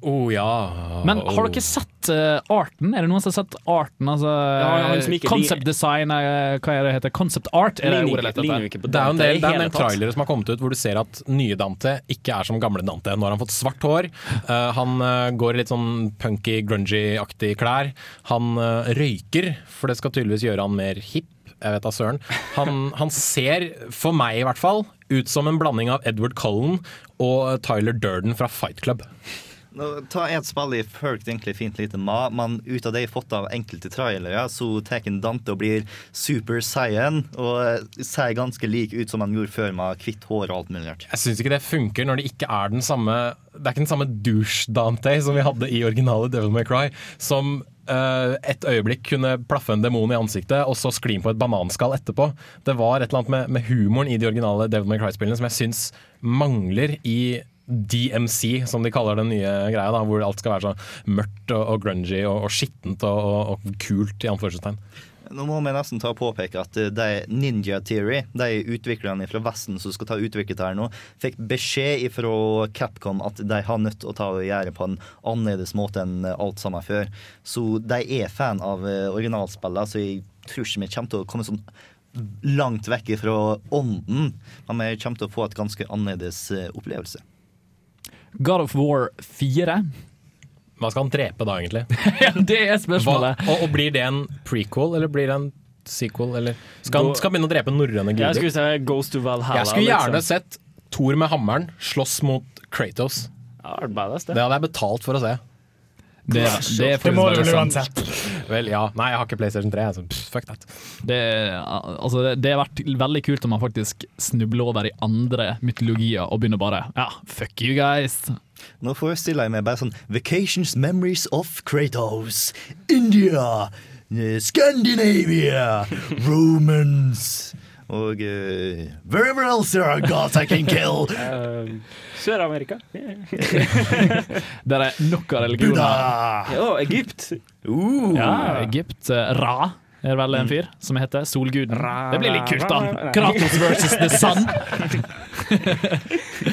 Oh ja. Men har dere sett uh, arten? Er det noen som har sett arten? Altså, Ja, concept design, eh, hva er det heter? Concept art? Er det ordet ligner etter? ikke på Det er en del, det er trailere som har kommet ut hvor du ser at nye Dante ikke er som gamle Dante. Nå har han fått svart hår, uh, han går i litt sånn punky, grungy-aktig klær. Han røyker, for det skal tydeligvis gjøre han mer hipp. Jeg vet da søren. Han, han ser, for meg i hvert fall, ut som en blanding av Edward Cullen og Tyler Durden fra Fight Club. Nå, ta et spill i følt egentlig fint lite ma, men ut av det jeg har fått av enkelte trailere, så tar en Dante og blir super saiyan, og eh, ser ganske lik ut som han gjorde før med hvitt hår og alt mulig rart. Jeg syns ikke det funker når det ikke er den samme Det er ikke den samme douche-Dante som vi hadde i originale Devil May Cry, som eh, et øyeblikk kunne plaffe en demon i ansiktet og så skli på et bananskall etterpå. Det var et eller annet med, med humoren i de originale Devil May Cry-spillene som jeg syns mangler i DMC, som de kaller den nye greia, da, hvor alt skal være så mørkt og, og grungy og, og skittent og, og, og kult, i anførselstegn. Nå må vi nesten ta og påpeke at eh, de Ninja Theory, de utviklerne fra Vesten som skal ta utviklet her nå, fikk beskjed fra Capcom at de har nødt til å ta og gjøre på en annerledes måte enn alt sammen før. Så de er fan av eh, originalspillene, så jeg tror ikke vi kommer til å komme sånn langt vekk fra ånden, men vi kommer til å få et ganske annerledes eh, opplevelse. God of War 4. Hva skal han drepe da, egentlig? ja, det er spørsmålet. Hva, og, og Blir det en prequel, eller blir det en sequel? Eller skal han, skal begynne å drepe norrøne Jeg guder? skulle si Ghost to Valhalla. Jeg skulle gjerne liksom. sett Thor med hammeren slåss mot Kratos. Ja, det badass, det. Det hadde jeg betalt for å se. Det, det, det, Det må du uansett. Vel, ja. Nei, jeg har ikke PlayStation 3. Så pff, fuck that. Det, altså, det, det har vært veldig kult om man faktisk snubler over i andre mytologier og begynner bare Ja, fuck you guys. Nå forestiller jeg meg bare sånn Vacations Memories of Kratos. India. eh, Scandinavia. Romans. Og uh, Wherever else there are gods I can kill. Eh, Sør-Amerika. Der er nok av religioner. Buddha. Ja, Egypt. Uh. Ja, Egypt. eh, Ra er vel en fyr som heter solguden. Det blir litt kult, da. Kratos versus the sun.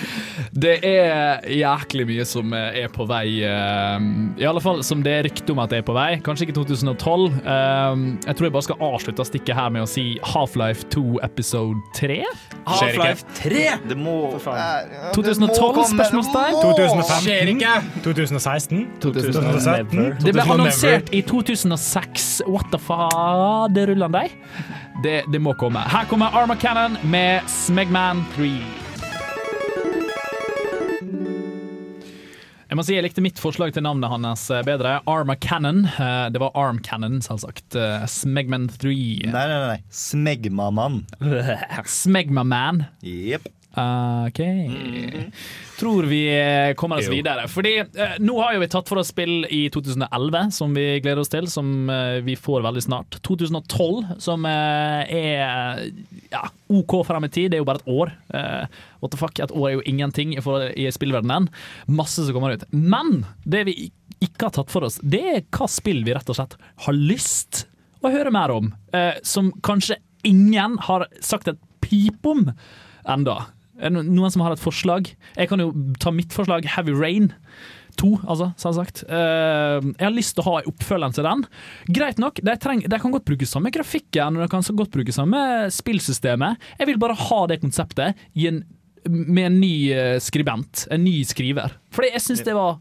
Det er jæklig mye som er på vei. eh, I alle fall som det er rykte om at det er på vei. Kanskje ikke 2012. Eh, Jeg tror jeg bare skal avslutte stikket her med å si Half-Life 2 episode 3. Half-Life 3! Det må Eh, 2012? Spørsmålstegn? 2015? 2016? 2017? Det ble annonsert i 2006. What the faen? Det ruller de. Det, det må komme. Her kommer Arma Cannon med Smegman 3. Jeg må si jeg likte mitt forslag til navnet hans eh, bedre. Arma Cannon. Eh, Det var Arm Cannon, selvsagt. Eh, Smegman 3. Nei, nei, nei. Smegmamann. Smegmaman. Jepp. OK. Tror vi eh, kommer oss videre. Fordi eh, nå har jo vi tatt for oss spill i 2011, som vi gleder oss til, som eh, vi får veldig snart. 2012, som eh, er ja, OK frem i tid. Det er jo bare et år. Eh, what the fuck, Et år er jo ingenting i, i spillverdenen. Masse som kommer ut. Men det vi ikke har tatt for oss, det er hva spill vi rett og slett har lyst å høre mer om. Eh, som kanskje ingen har sagt et pip om enda. Er det noen som har et forslag? Jeg kan jo ta mitt forslag, Heavy Rain. To, altså, selvsagt. Uh, jeg har lyst til å ha en oppfølger til den. Greit nok, de, treng, de kan godt bruke samme grafikken og de kan så godt bruke samme spillsystemet. Jeg vil bare ha det konseptet i en, med en ny eh, skribent, en ny skriver. Fordi jeg syns det var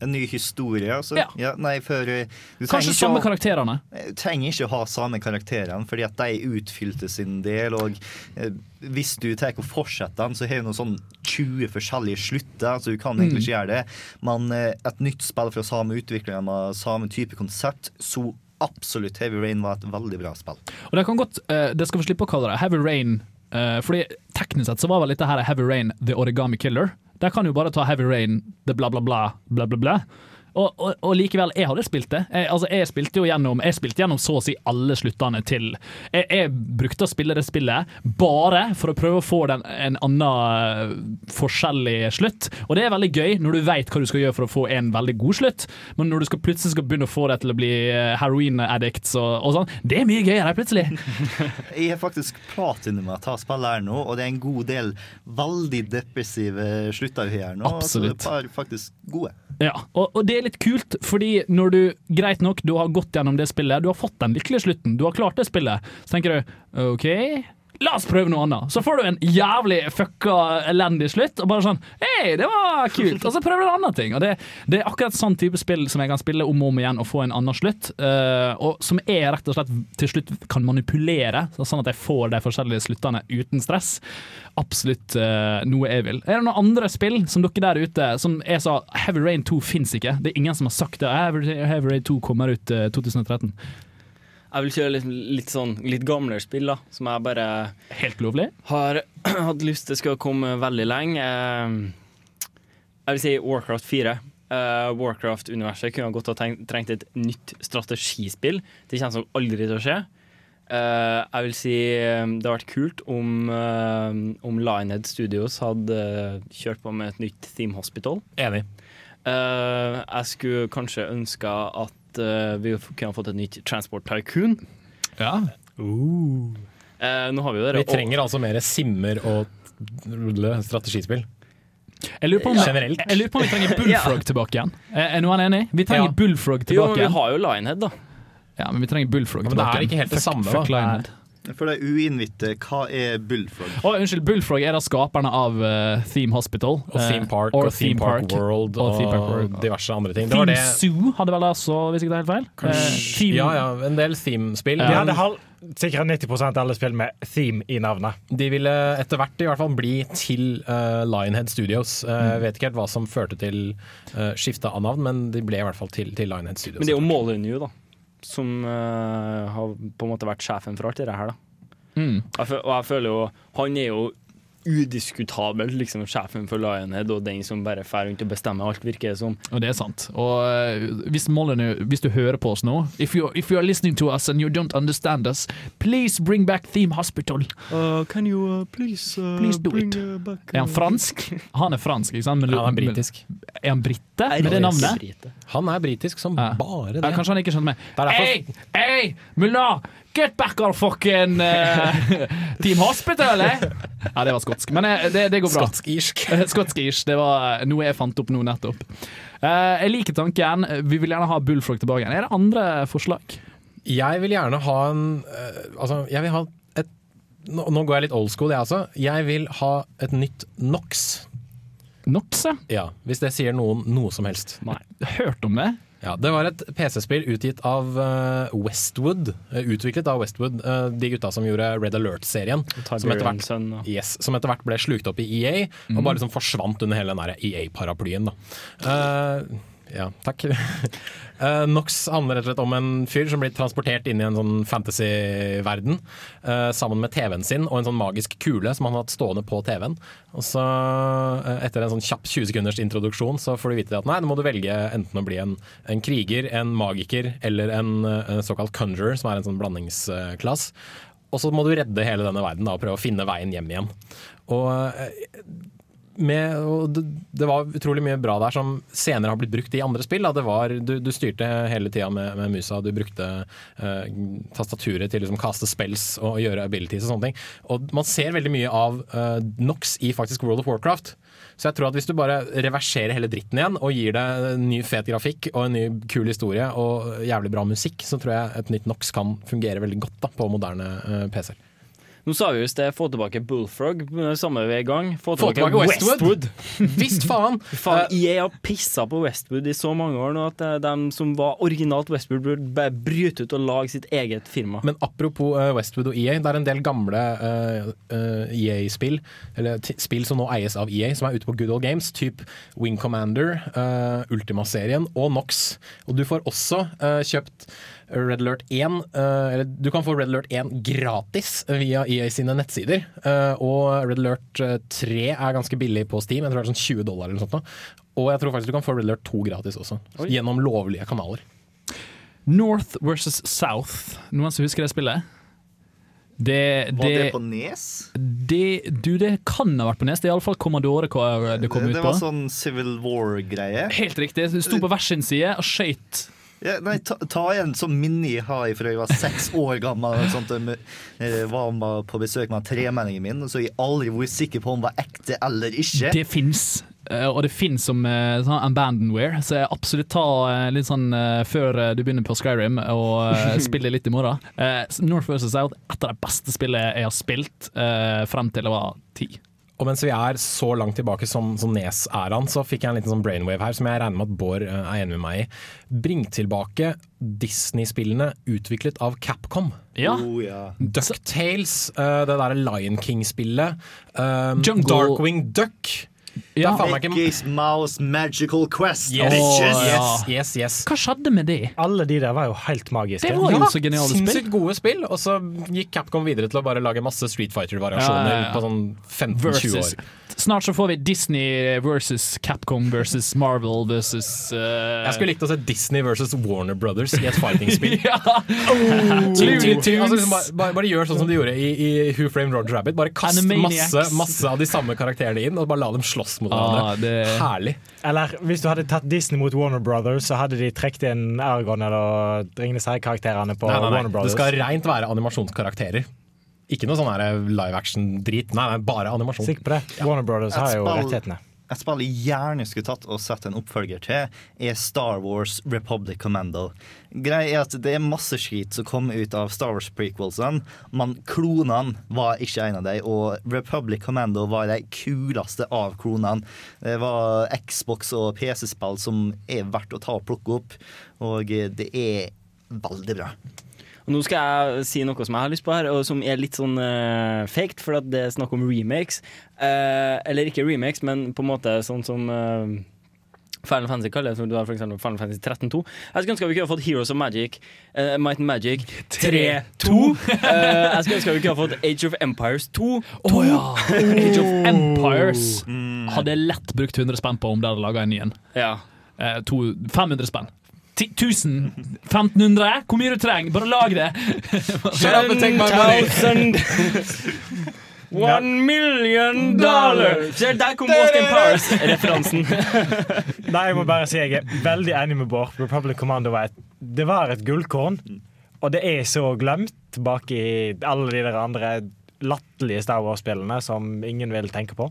En ny historie, altså? Ja. nei, for eh, du Kanskje samme å- karakterene. Du trenger ikke å ha samme karakterene, fordi at de utfylte sin del. Og eh, hvis du tar og fortsetter den, så har du sånn 20 forskjellige slutter, så du kan egentlig Mm. ikke gjøre det. Men eh, et nytt spill fra samme utvikler med samme type konsept, så absolutt Heavy Rain var et veldig bra spill. Og det kan godt, eh, det skal vi slippe å kalle det Heavy Rain, eh, fordi teknisk sett så var vel dette her Heavy Rain The Origami Killer. Der kan jo bare ta Heavy Rain The bla bla bla bla bla bla. Og, og, og likevel, jeg hadde spilt det. Jeg, altså, jeg spilte jo gjennom Jeg spilte gjennom så å si alle sluttene til Jeg, jeg brukte å spille det spillet bare for å prøve å få den, en annen eh, forskjellig slutt. Og det er veldig gøy når du vet hva du skal gjøre for å få en veldig god slutt, men når du skal plutselig skal begynne å få det til å bli eh, heroin addicts og, og sånn, det er mye gøyere plutselig. Jeg har faktisk platinum med å ta spillet her nå, og det er en god del veldig depressive slutter her nå. Absolutt. Så det er faktisk gode. Ja, og, og det er litt kult, fordi når du, greit nok, du har gått gjennom det spillet, du har fått den lykkelige slutten, du har klart det spillet, så tenker du OK, la oss prøve noe annet. Så får du en jævlig fucka elendig slutt, og bare sånn Hei, det var kult! Og så prøver du en annen ting. Og det, det er akkurat sånn type spill som jeg kan spille om og om igjen og få en annen slutt, Uh, og som jeg rett og slett til slutt kan manipulere, sånn at jeg får de forskjellige sluttene uten stress. Absolutt uh, noe jeg vil. Er det noen andre spill som dere der ute som er så Heavy Rain 2 fins ikke? Det er ingen som har sagt det. Heavy, Heavy Rain 2 kommer ut uh, 2013. Jeg vil kjøre litt, litt sånn litt gamlere spill, da, som jeg bare Helt lovlig? Har hatt lyst til skal komme veldig lenge. Eh, Jeg vil si Warcraft 4. Eh, Warcraft-universet kunne godt ha trengt et nytt strategispill. Det kommer som aldri til å skje. Eh, jeg vil si det har vært kult om, om Lionhead Studios hadde kjørt på med et nytt Theme Hospital. Enig. Jeg skulle kanskje ønska at eh, vi kunne fått et nytt Transport Tycoon. Ja. Uh. nå har vi jo det. Vi trenger altså mer simmer og rulle strategispill. Jeg lurer, på om, Generelt. jeg lurer på om vi trenger Bullfrog tilbake igjen. Er er noen enig? Vi trenger Ja. Bullfrog Jo, tilbake men vi har jo Lionhead, da. Ja, men vi trenger Bullfrog Ja, men det er ikke helt det samme, fuck fuck Lionhead. For de uinnvidde, hva er Bullfrog? Oh, unnskyld, Bullfrog er da skaperne av uh, Theme Hospital. Og Theme eh, Park uh, og Theme Park World og, Theme Park World. diverse andre ting. Det var Theme det Zoo hadde vel også, hvis ikke det er helt feil? Uh, Theme- Ja ja, en del theme-spill. De hadde halv, sikkert 90 av alle spill med theme i navnet. De ville etter hvert i hvert fall bli til uh, Lionhead Studios. Uh, Mm. Vet ikke helt hva som førte til uh, skifte av navn, men de ble i hvert fall til, til Lionhead Studios. Men det er jo Molyneux, da. Som uh, har på en måte vært sjefen for alt det her, da. Mm. Jeg og jeg føler jo Han er jo udiskutabelt liksom sjefen for Lionhead og den som bare drar rundt og bestemmer alt, virker det som. Og det er sant. Og eh, hvis, Molyneux, hvis du hører på oss nå if you're, if you're listening to us and you don't understand us, please bring back Theme Hospital. Uh, can you uh, please, uh, Please do bring it. uh, back Er han fransk? Han er fransk, ikke sant? Men- Ja, han er britisk. Er han brite med det navnet? Han er britisk som bare det. Ja, kanskje han ikke skjønte meg. Hei! Hei! Mullah! Get back on fucking uh, Team Hospital, eh? Ja, det var skotsk, men eh, det, det går bra. Skotsk-irsk. Skotsk-irsk. Det var noe jeg fant opp nå nettopp. Eh, jeg liker tanken. Vi vil gjerne ha Bullfrog tilbake igjen. Er det andre forslag? Jeg vil gjerne ha en eh, Altså, jeg vil ha et nå, nå går jeg litt old school, jeg altså. Jeg vil ha et nytt NOx. NOx, ja? Ja, Hvis det sier noen noe som helst. Nei. Hørt om det? Ja, Det var et PC-spill utgitt av eh, Westwood. eh, utviklet av Westwood, eh, de gutta som gjorde Red Alert-serien. Som, etter hvert- yes, som etter hvert ble slukt opp i EA, og Mhm. bare liksom forsvant under hele den der EA-paraplyen. da. Ja, takk. Uh, Nox handler rett og slett om en fyr som blir transportert inn i en sånn fantasy-verden uh, sammen med TV-en sin og en sånn magisk kule som han har hatt stående på TV-en. Og så, uh, etter en sånn kjapp 20 sekunders introduksjon, så får du vite at nei, nå må du velge enten å bli en, en kriger, en magiker eller en, en såkalt conjurer, som er en sånn blandingsklass. Og så må du redde hele denne verden da, og prøve å finne veien hjem igjen. Og med, og det, det var utrolig mye bra der som senere har blitt brukt i andre spill. Var, du, du styrte hele tida med, med musa, du brukte eh, tastaturet til å liksom, kaste spells og gjøre abilities og sånne ting. Og man ser veldig mye av uh, Nox i faktisk World of Warcraft. Så jeg tror at hvis du bare reverserer hele dritten igjen og gir det ny fet grafikk og en ny kul historie og jævlig bra musikk, så tror jeg et nytt Nox kan fungere veldig godt da, på moderne uh, PC-er. Nå sa vi jo i sted få tilbake Bullfrog, samme vi er i gang. Få Få tilbake, tilbake Westwood. Westwood. Visst faen! Faen, EA har pissa på Westwood i så mange år nå at eh, de som var originalt Westwood, burde bryte ut og lage sitt eget firma. Men apropos eh, Westwood og EA, det er en del gamle eh, eh, EA-spill, eller t spill som nå eies av EA, som er ute på Good Old Games, typ Wing Commander, eh, Ultima-serien og Nox. Og du får også eh, kjøpt Red Alert 1, eh, eller du kan få Red Alert 1 gratis via EA sine nettsider. eh, og Red Alert eh, 3 er ganske billig på Steam, jeg tror det er sånn 20 dollar eller noe sånt. Og jeg tror faktisk du kan få Red Alert 2 gratis også, Oi. gjennom lovlige kanaler. North versus South. Noen som husker det spillet? Det, Var det på Nes? Det, du, det kan ha vært på Nes. Det er iallfall Commodore det kom det, ut det var sånn Civil War-greie. Helt riktig. Det sto på hver sin side og skøyt. Ja, nei, ta, ta en sånn har fra jeg var seks år gammel. Sånt, jeg var med på besøk med tremenningen min, så jeg aldri vært sikker på om den var ekte eller ikke. Det fins. Eh, Og det fins som eh, sånn abandonware, så jeg absolutt ta eh, litt sånn eh, før eh, du begynner på Skyrim og eh, spille litt i morgen. Eh, North vs. South, et av de beste spillene jeg har spilt eh, frem til jeg var ti. Og mens vi er så langt tilbake som, som Nes-æraen, så fikk jeg en liten sånn brainwave her som jeg regner med at Bård eh, er enig med meg i. Bring tilbake Disney-spillene utviklet av Capcom. Ja. Oh, ja. Ducktales, uh, det derre Lion King-spillet. um, Jungle- Darkwing Duck. Det er ikke Mickey's Mouse Magical Quest. Yes, bitches. yes, yes, yes. Hva skjedde med de? Alle de der var jo helt magiske. Det var jo så geniale spill. Sinnssykt gode spill, og så gikk Capcom videre til å bare lage masse Street Fighter-variasjoner Ja, ja, ja. på sånn 15-20 år. Snart så får vi Disney versus Capcom versus Marvel versus uh... Jeg skulle likt å se Disney versus Warner Brothers i et fighting-spill. ja. Looney Altså, bare, bare, bare gjør sånn som de gjorde i, i Who Framed Roger Rabbit. Bare kast masse, masse av de samme karakterene inn, og bare la dem slåss mot Ah, hverandre. det- Herlig. Eller hvis du hadde tatt Disney mot Warner Brothers, så hadde de trukket inn Aragon eller Ringenes herre-karakterene på Nei, nei, Warner Brothers. Det skal rent være animasjonskarakterer. Ikke noe sånn live action-drit. Nei, nei, bare animasjon. Sikker på det? Warner Brothers har jo rettighetene. Et spill jeg gjerne skulle tatt og sett en oppfølger til, er Star Wars Republic Commando. Greia er at Det er masse skit som kom ut av Star Wars prequelsene, men klonene var ikke en av dem. Og Republic Commando var de kuleste av klonene. Det var Xbox og PC-spill som er verdt å ta og plukke opp, og det er veldig bra. Og nå skal jeg si noe som jeg har lyst på her, og som er litt sånn uh, fake, for at det er snakk om remakes. Uh, eller ikke remakes, men på en måte sånn som uh, Final Fantasy kaller det, som du har for eksempel Final Fantasy 13-2. Jeg skulle ønske vi kunne ha fått Heroes of Magic, uh, Might and Magic 3-2. Eh, jeg skulle ønske vi kunne ha fått Age of Empires 2. Å ja! Age of Empires hadde lett brukt 100 spenn på om de hadde laga en ny en. Ja. Eh, 500 spenn. 10 000? 1500? Hvor mye du trenger? Bare lag det! One million dollar! Se, der kom Austin Powers-referansen. Nei, jeg må bare si jeg er veldig enig med Bård. Republic Commando var et, det var et gullkorn. Og det er så glemt bak i alle de der andre latterlige Star Wars-spillene som ingen vil tenke på.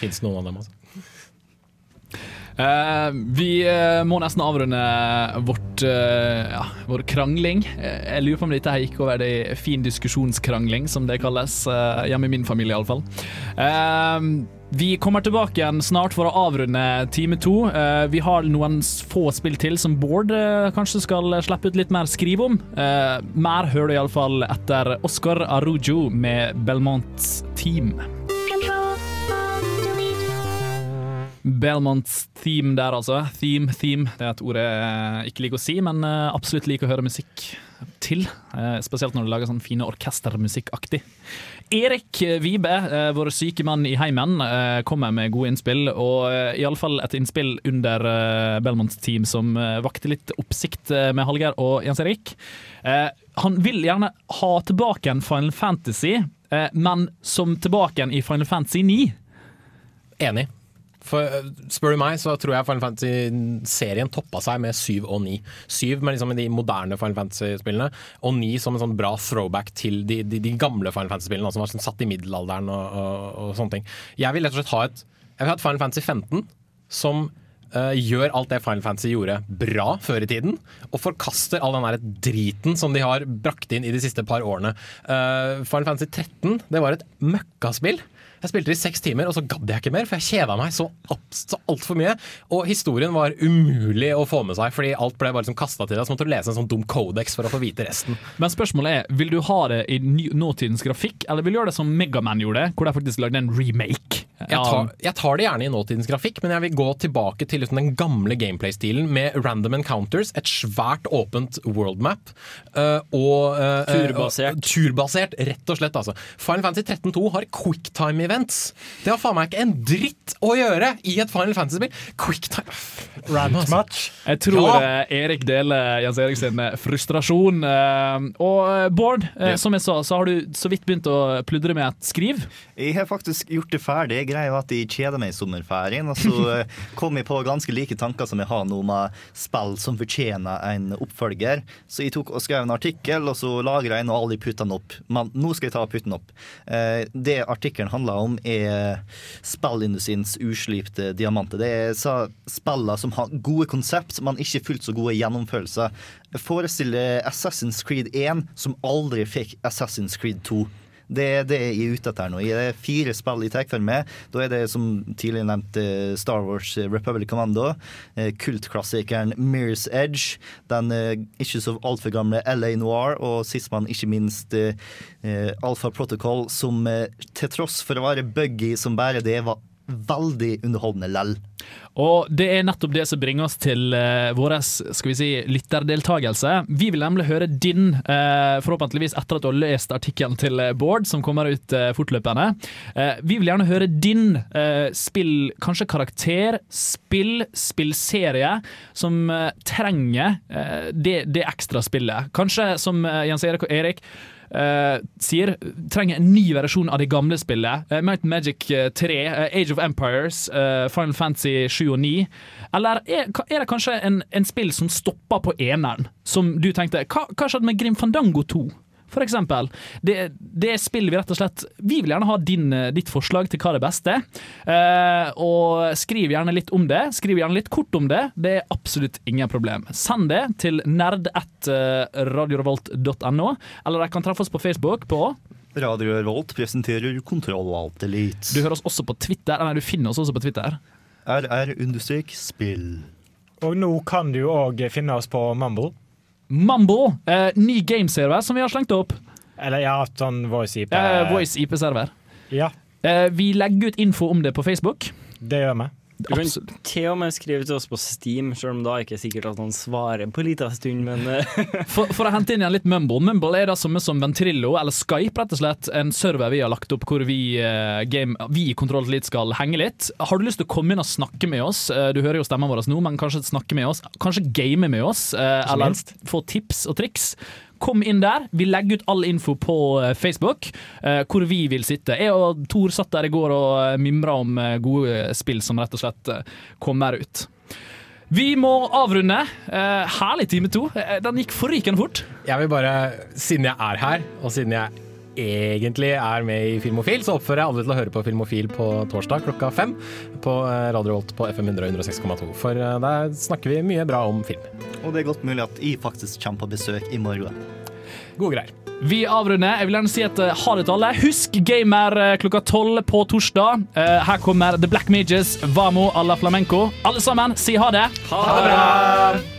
Fins noen av dem, altså. Eh, vi eh, må nesten avrunde vårt, eh, ja, vår krangling. Jeg lurer på om dette gikk over i fin diskusjonskrangling, som det kalles. hjemme i min familie, iallfall. Uh, vi kommer tilbake igjen snart for å avrunde time to. Uh, vi har noen få spill til som Bård uh, kanskje skal slippe ut litt mer skriv om. Uh, mer hører du iallfall etter Oscar Arujo med Belmonts Team. Belmonts theme der, altså. Theme, theme. Det er et ord jeg ikke liker å si, men eh, absolutt liker å høre musikk til. Eh, Spesielt når du lager sånn fine orkestermusikkaktig. Erik Vibe, eh, vår syke mann i heimen, eh, kommer med gode innspill, og eh, iallfall et innspill under eh, Belmonts team som eh, vakte litt oppsikt eh, med Hallgeir og Jens Erik. Eh, Han vil gjerne ha tilbake en Final Fantasy, eh, men som tilbake i Final Fantasy 9. Enig. For eh, Spør du meg, så tror jeg Final Fantasy-serien toppa seg med syv og ni. Syv med liksom de moderne Final Fantasy-spillene, og ni som en sånn bra throwback til de, de, de gamle Final Fantasy-spillene, som var sånn satt i middelalderen og, og, og sånne ting. Jeg vil rett og slett ha et, jeg vil ha et Final Fantasy 15 som uh, gjør alt det Final Fantasy gjorde bra før i tiden, og forkaster all den der driten som de har brakt inn i de siste par årene. Uh, Final Fantasy 13 det var et møkkaspill. Jeg spilte det i seks timer, og så gadd jeg ikke mer, for jeg kjeda meg så, så altfor mye. Og historien var umulig å få med seg, fordi alt ble bare liksom kasta til deg. Så måtte du lese en sånn dum kodeks for å få vite resten. Men spørsmålet er, vil du ha det i nåtidens grafikk, eller vil du gjøre det som Megaman gjorde, hvor de faktisk lagde en remake? Jeg tar, jeg tar det gjerne i nåtidens grafikk, men jeg vil gå tilbake til liksom den gamle gameplay-stilen med random encounters, et svært åpent worldmap uh, og uh, Turbasert. Uh, turbasert, rett og slett. Altså. Final Fantasy 13.2 har quicktime events. Det har faen meg ikke en dritt å gjøre i et Final Fantasy-spill. Quicktime Rant match. Jeg tror Ja. eh, Erik deler Jens Erik sin eh, frustrasjon. eh, Og Bård, Ja. som jeg sa, så har du så vidt begynt å pludre med et skriv. Jeg har faktisk gjort det ferdig. Greia var at jeg kjeder meg i sommerferien. Og så kom jeg på ganske like tanker som jeg har nå med spill som fortjener en oppfølger. Så jeg tok og skrev en artikkel, og så lagra jeg nå og de puttene opp. Men nå skal jeg ta puttene opp. Eh, Det artikkelen handler om, er spillindustriens uslipte diamanter. Det er spiller som har gode konsept, men ikke fullt så gode gjennomførelser. Forestiller Assassin's Creed 1 som aldri fikk Assassin's Creed 2. Det er det jeg er ute etter nå. Det er fire spill jeg tar for meg. Da er det som tidligere nevnt eh, Star Wars eh, Republic Commando, eh, kultklassikeren Mirror's Edge, den ikke så altfor gamle LA Noir, og sist, men ikke minst Alpha Protocol, som til tross for å være buggy som bare det, var veldig underholdende lell. Og det er nettopp det som bringer oss til uh, vår skal vi si, lytterdeltakelse. Vi vil nemlig høre din, eh, forhåpentligvis etter at du har lest artikkelen til eh, Bård, som kommer ut eh, fortløpende. Eh, vi vil gjerne høre din spill, kanskje karakter, spill, spillserie, som trenger det, det ekstra spillet. Kanskje som Jens Erik og Erik eh, sier trenger en ny versjon av det gamle spillet. Uh, Might Magic eh, 3, eh, Age of Empires, Final Fantasy 7 og 9. Eller er, er det kanskje en, en spill som stopper på eneren, som du tenkte Hva, hva skjedde med Grim Fandango 2? For eksempel. Det, det er vi rett og slett Vi vil gjerne ha din, eh, ditt forslag til hva er det beste. Eh, og skriv gjerne litt om det. Skriv gjerne litt kort om det. Det er absolutt ingen problem. Send det til nerd1radiorevolt.no, eller dere kan treffe oss på Facebook på Radio Revolt presenterer Kontroll Alt Elite. Du hører oss også på Twitter. Nei, du finner oss også på Twitter. RR-spill. Og nå kan du òg finne oss på Mumble. Mambo, eh, ny gameserver som vi har slengt opp. Eller ja, sånn voice IP. Eh, Voice IP-server. Ja, Eh, vi legger ut info om det på Facebook. det gjør vi. Du kan Absolutt. til og med skrive til oss på Steam, selv om da er det ikke sikkert at han svarer på en liten stund, men eh, For, for å hente inn igjen litt Mumble. Mumble er det samme som Ventrillo, eller Skype, rett og slett. En server vi har lagt opp hvor vi, eh, game, vi i Kontroll Elite skal henge litt. Har du lyst til å komme inn og snakke med oss? Eh, du hører jo stemmen vår nå, men kanskje snakke med oss. Kanskje game med oss, eller få tips og triks. Kom inn der. Vi legger ut all info på eh, Facebook, eh, hvor vi vil sitte. Jeg og Tor satt der i går og eh, mimra om gode spill som rett og slett kommer ut. Vi må avrunde. Herlig time to. Den gikk forrykende fort. Jeg vil bare, siden jeg er her, og siden jeg egentlig er med i Filmofil, så oppfører jeg alle til å høre på Filmofil på torsdag klokka fem på eh, Radio Volt på FM 100 og 106,2. For eh, der snakker vi mye bra om film. Og det er godt mulig at jeg faktisk kommer på besøk i morgen. Gode greier. Vi avrunder. Jeg vil gjerne si et eh, ha det til alle. Husk Gamer klokka tolv på torsdag. Her kommer The Black Mages, Vamo à la flamenco. Alle sammen, si ha det. Ha det bra!